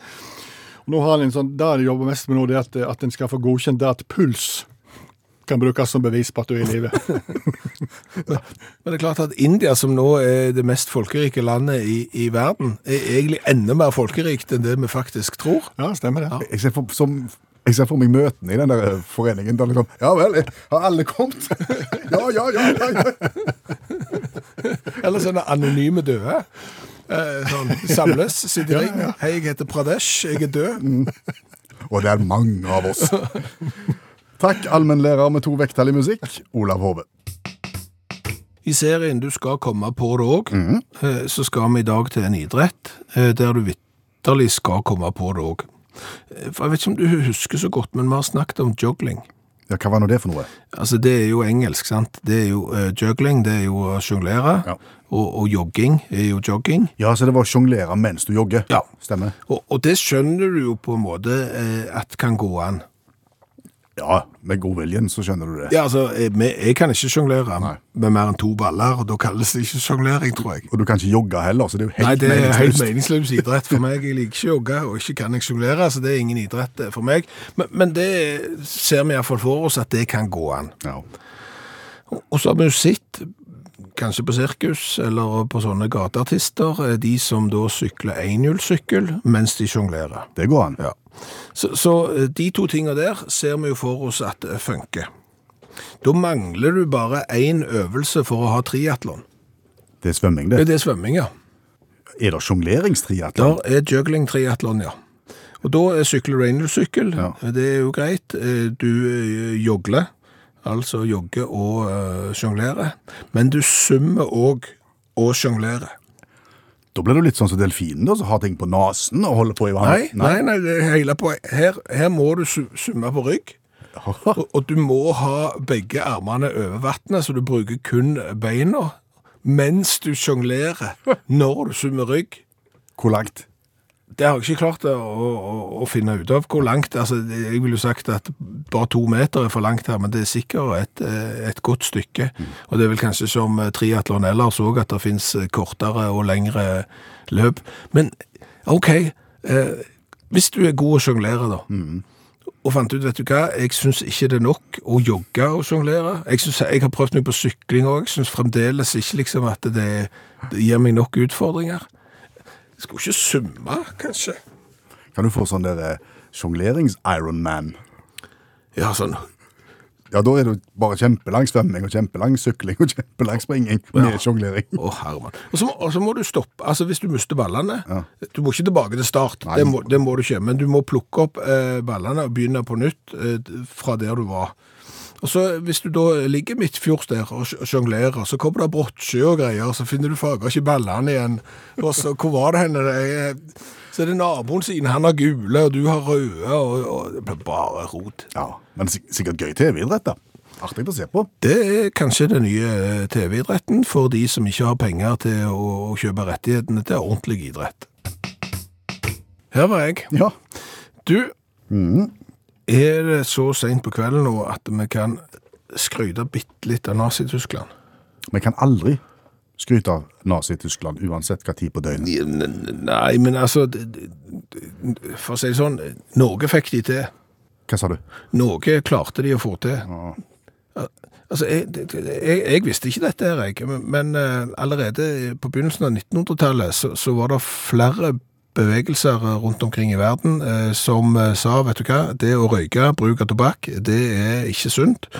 Speaker 1: Og nå har han en sånn, Det de jobber mest med nå, det er at, at en skal få godkjent det at puls kan brukes som bevis på at du er i live. *laughs*
Speaker 3: Men det er klart at India, som nå er det mest folkerike landet i, i verden, er egentlig enda mer folkerikt enn det vi faktisk tror.
Speaker 1: Ja, stemmer det.
Speaker 2: jeg ser for, som, jeg ser for meg møtene i den der foreningen. Der liksom, ja vel, har alle kommet? *laughs* ja, ja, ja. ja, ja.
Speaker 3: Eller sånne anonyme døde. Eh, sånn, samles, sitter i ring. Hei, jeg heter Pradesh, jeg er død.
Speaker 2: Og det er mange av oss. *laughs* Takk, allmennlærer med to vekttall i musikk, Olav Hove.
Speaker 3: I serien Du skal komme på det òg, så skal vi i dag til en idrett eh, der du vitterlig skal komme på det òg. Jeg vet ikke om du husker så godt, men vi har snakket om juggling.
Speaker 2: Ja, Hva var nå det for noe?
Speaker 3: Altså, det er jo engelsk, sant? Det er jo uh, juggling, det er jo å sjonglere,
Speaker 2: Ja.
Speaker 3: og, og jogging er jo jogging.
Speaker 2: Ja, så det var å sjonglere mens du jogger.
Speaker 3: Ja.
Speaker 2: Stemmer.
Speaker 3: Og, og det skjønner du jo på en måte eh, at kan gå an.
Speaker 2: Ja, med god viljen så skjønner du det.
Speaker 3: Ja, altså, jeg, kan ikke sjonglere med mer enn to baller, og da kalles det ikke sjonglering, tror jeg.
Speaker 2: Og du kan ikke jogge heller, så det er jo helt
Speaker 3: Nei, det er helt meningsløs idrett for meg. Jeg liker ikke å jogge, og ikke kan jeg sjonglere, så det er ingen idrett eh, for meg. Men, men det ser vi iallfall for oss at det kan gå an.
Speaker 2: Ja.
Speaker 3: Og så har vi jo sett, kanskje på sirkus eller på sånne gateartister, eh, de som da sykler enhjulssykkel mens de sjonglerer.
Speaker 2: Det går an.
Speaker 3: Ja. Så, så eh, de to tingene der ser vi jo for oss at det funker. Da mangler du bare én øvelse for å ha triatlon.
Speaker 2: Det er svømming,
Speaker 3: Det
Speaker 2: det.
Speaker 3: er svømming, ja.
Speaker 2: Er det sjongleringstriatlon?
Speaker 3: Der er juggling triatlon, ja. Og da er sykkel Rangel-sykkel.
Speaker 2: Ja.
Speaker 3: Det er jo greit. Eh, Du eh, jogler, altså jogger og sjonglerer. Men du summer òg og sjonglerer.
Speaker 2: Da blir du litt sånn som delfinen, som har ting på nesen og holder på i vann.
Speaker 3: Nei, nei, nei, hele på, Her, her må du summe på rygg. Og, og du må ha begge armene over vannet, så du bruker kun beina mens du sjonglerer når du summer rygg.
Speaker 2: Hvor langt?
Speaker 3: Det har jeg ikke klart å, å, å finne ut av hvor langt. Altså, jeg ville jo sagt at bare to meter er for langt her, men det er sikkert et, eh, et godt stykke. Og det er vel kanskje som eh, triatlon ellers òg, at det finnes eh, kortere og lengre løp. Men OK, eh, hvis du er god å sjonglere, da. Og fant ut, vet du hva, jeg syns ikke det er nok å jogge og sjonglere. Jeg, synes- jeg har prøvd meg på sykling òg. Jeg syns fremdeles ikke liksom at det, det gir meg nok utfordringer. Jeg skulle ikke summe, kanskje.
Speaker 2: Kan du få sånn der eh, sjonglerings-Ironman?
Speaker 3: Ja, sånn.
Speaker 2: Ja, da er det bare kjempelang svømming og kjempelang sykling og kjempelang springing med
Speaker 3: Ja.
Speaker 2: sjonglering.
Speaker 3: Å, herremann. Og så, må- og så må du stoppe. Altså, hvis du mister ballene Du må ikke tilbake til start, det må, det må du ikke. Men du må plukke opp eh, ballene og begynne på nytt eh, fra der du var. Og så Hvis du da ligger midtfjords der og sjonglerer, så kommer det brottsjø og greier, så finner du fager ikke ballene igjen. Og så, Hvor var det henne? Det er, så er det naboen sin, han har gule, og du har røde, og, og det blir bare rot.
Speaker 2: Ja, men sik- sikkert gøy TV-idrett, da. Artig å se på.
Speaker 3: Det er kanskje den nye eh, TV-idretten for de som ikke har penger til å, kjøpe rettighetene til ordentlig idrett. Her var jeg.
Speaker 2: Ja.
Speaker 3: Du, er det så sent på kvelden nå at vi kan skryte bitte litt av Nazi-Tyskland?
Speaker 2: Vi kan aldri skryte av Nazi-Tyskland, uansett hva tid på døgnet.
Speaker 3: Nei, men altså For å si det sånn, Norge fikk de til.
Speaker 2: Hva sa du?
Speaker 3: Norge klarte de å få til. Altså, jeg, jeg, jeg visste ikke dette, her, jeg, men, men eh, allerede på begynnelsen av 1900-tallet så, så var det flere bevegelser rundt omkring i verden eh, som eh, sa, vet du hva, det å røyke, bruk av tobakk, det er ikke sunt.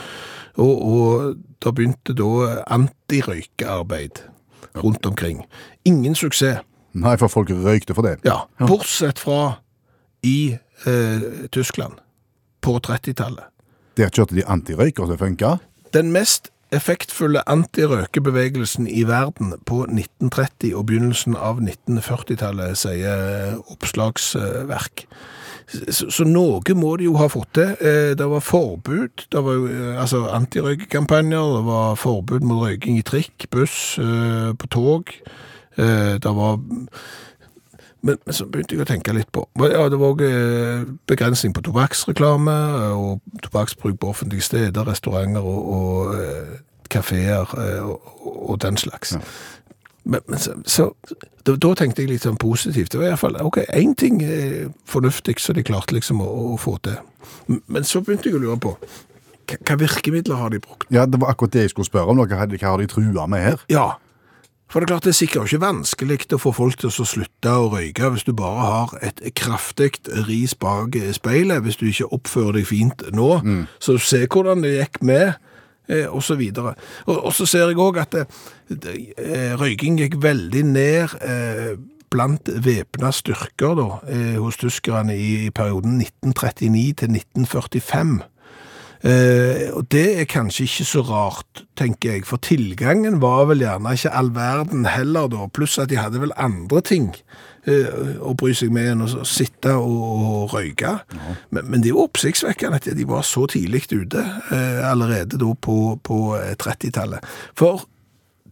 Speaker 3: Og, og da begynte da antirøykearbeid rundt omkring. Ingen suksess.
Speaker 2: Nei, for folk røykte for det.
Speaker 3: Ja, bortsett fra i eh, Tyskland på 30-tallet.
Speaker 2: Der kjørte de antirøyker, så det funka.
Speaker 3: Den mest effektfulle antirøkebevegelsen i verden på 1930 og begynnelsen av 1940-tallet, sier oppslagsverk. Så, noe må de jo ha fått til. Eh, Det var forbud, det var eh, altså antirøykekampanjer, det var forbud mot røyking i trikk, buss, eh, på tog. Det var men, men så begynte jeg å tenke litt på Ja, det var òg begrensning på tobakksreklame og tobakksbruk på offentlige steder, restauranter og, og eh, kafeer eh, og, og den slags. Men, men så, så da, da tenkte jeg litt sånn positivt. Det var iallfall OK, én ting er fornuftig så de klarte liksom å, å få til. Men så begynte jeg å lure på hva, virkemidler har de brukt?
Speaker 2: Ja, det var akkurat det jeg skulle spørre om. Hva har de trua med her?
Speaker 3: Ja, for det er klart det er sikkert ikke vanskelig å få folk til å slutte å røyke hvis du bare har et kraftig ris bak speilet, hvis du ikke oppfører deg fint nå. Så se hvordan det gikk med eh, og så videre. Og, og så ser jeg òg at det, det, eh, røyking gikk veldig ned eh, blant væpna styrker da, eh, hos tyskerne i perioden 1939 til 1945. Eh, og det er kanskje ikke så rart, tenker jeg, for tilgangen var vel gjerne ikke all verden heller da, pluss at de hadde vel andre ting eh, å bry seg med enn å sitte og, og røyke. Men, men det er jo oppsiktsvekkende at de var så tidlig ute, eh, allerede da på, på eh, 30-tallet. For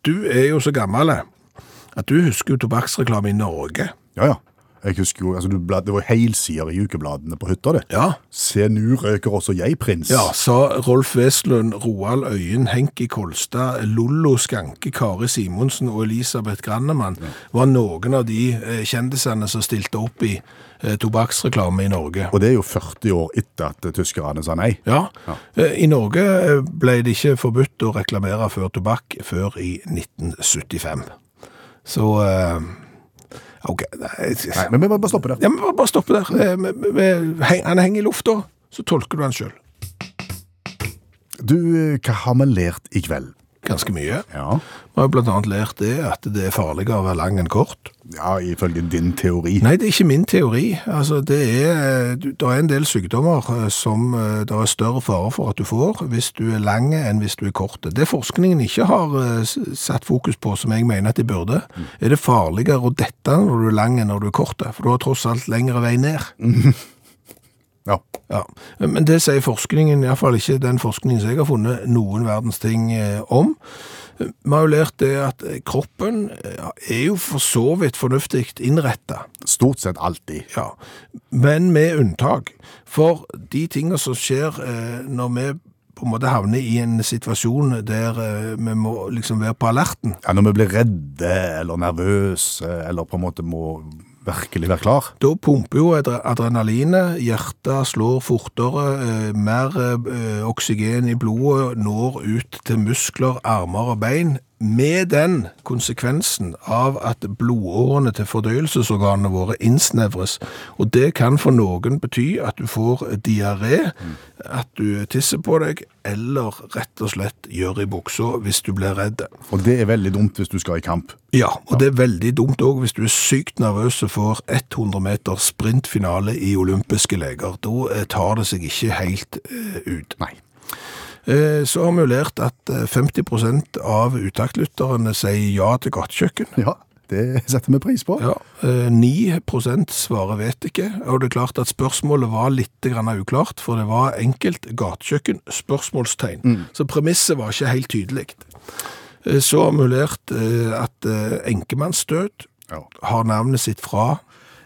Speaker 3: du er jo så gammel at du husker jo tobakksreklame i Norge.
Speaker 2: Ja, ja. Jeg husker jo, altså, du Det var helsider i ukebladene på hytta. det.
Speaker 3: Ja.
Speaker 2: Se, nå røker også jeg, prins.
Speaker 3: Ja, sa Rolf Weslund, Roald Øyen, Henki Kolstad, Lollo Skanke, Kari Simonsen og Elisabeth Grannemann var noen av de eh, kjendisene som stilte opp i eh, tobakksreklame i Norge.
Speaker 2: Og det er jo 40 år etter at eh, tyskerne sa nei.
Speaker 3: Ja, ja. I Norge eh, ble det ikke forbudt å reklamere før tobakk før i 1975. Så eh, OK. Nei,
Speaker 2: Nei, Men vi må bare stoppe der.
Speaker 3: Ja, men bare- bare stoppe der. Eh, vi- vi- heng- Han henger i lufta, så tolker du han sjøl.
Speaker 2: Du, eh, hva har vi lært i kveld?
Speaker 3: Ganske mye.
Speaker 2: Ja,
Speaker 3: Vi har jo annet lært det at det er farligere å være lang enn kort.
Speaker 2: ja ifølge din teori.
Speaker 3: Nei, det er ikke min teori. Altså, det er, det er en del sykdommer eh, som eh, det er større fare for at du får hvis du er lang enn hvis du er kort. Det forskningen ikke har eh, satt fokus på, som jeg mener at de burde, er det farligere å dette når du er lang enn når du er kort. For du har tross alt lengre vei ned. *laughs*
Speaker 2: Ja.
Speaker 3: Men det sier forskningen, iallfall ikke den forskningen som jeg har funnet noen verdens ting eh, om. Vi har jo lært det at kroppen er jo for så vidt fornuftig innretta.
Speaker 2: Stort sett alltid.
Speaker 3: Ja, men med unntak. For de tingene som skjer eh, når vi på en måte havner i en situasjon der eh, vi må liksom være på alerten,
Speaker 2: Ja, når vi blir redde eller nervøse, eller på en måte må virkelig være klar.
Speaker 3: da pumper jo adrenalinet, hjertet slår fortere, eh, mer eh, oksygen i blodet når ut til muskler, armer og bein, med den konsekvensen av at blodårene til fordøyelsesorganene våre innsnevres. Og det kan for noen bety at du får diaré, at du tisser på deg, eller rett og slett gjør i buksa hvis du blir redd.
Speaker 2: Og det er veldig dumt hvis du skal i kamp.
Speaker 3: Ja, og det er veldig dumt òg hvis du er sykt nervøs og får 100 meter sprintfinale i olympiske leker. Da eh, tar det seg ikke helt eh, ut.
Speaker 2: Nei.
Speaker 3: Eh, Så har vi jo lært at eh, 50% av utaktlytterne sier ja til gatekjøkken.
Speaker 2: Ja, det setter vi pris på.
Speaker 3: Ja, eh, 9% svarer vet ikke, og det er klart at spørsmålet var litt grann uklart, for det var enkelt gatekjøkken, spørsmålstegn. Så premisset var ikke helt tydelig. Eh, Så har vi lært eh, at eh, enkemannsdød
Speaker 2: Ja.
Speaker 3: har navnet sitt fra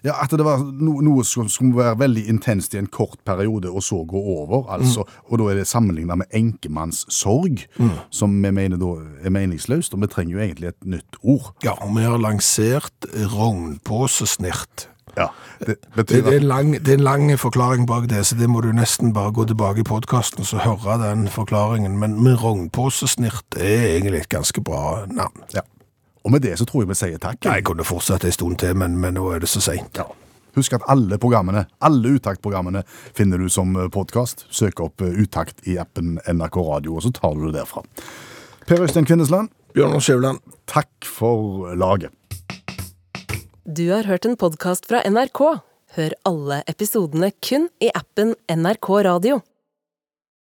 Speaker 2: Ja, At det var no, noe som skulle være veldig intenst i en kort periode, og så gå over. altså, Og da er det sammenligna med enkemannssorg, som vi mener da er meningsløst. Og vi trenger jo egentlig et nytt ord.
Speaker 3: Ja, og vi har lansert rognpåsesnirt.
Speaker 2: Ja, Det
Speaker 3: Det,
Speaker 2: betyr
Speaker 3: det, er en lang, det er en lang forklaring bak det, så det må du nesten bare gå tilbake i podkasten og høre den forklaringen. Men, men rognpåsesnirt er egentlig et ganske bra navn.
Speaker 2: ja. Og med det så tror jeg vi sier takk.
Speaker 3: Jeg kunne fortsatt en stund til, men, men nå er det så seint.
Speaker 2: Ja. Husk at alle programmene, alle Utakt-programmene finner du som podkast. Søk opp eh, Utakt i appen NRK Radio, og så tar du det derfra. Per Øystein Kvinnesland,
Speaker 3: Bjørnar Skjævland.
Speaker 2: takk for laget.
Speaker 5: Du har hørt en podkast fra NRK. Hør alle episodene kun i appen NRK Radio.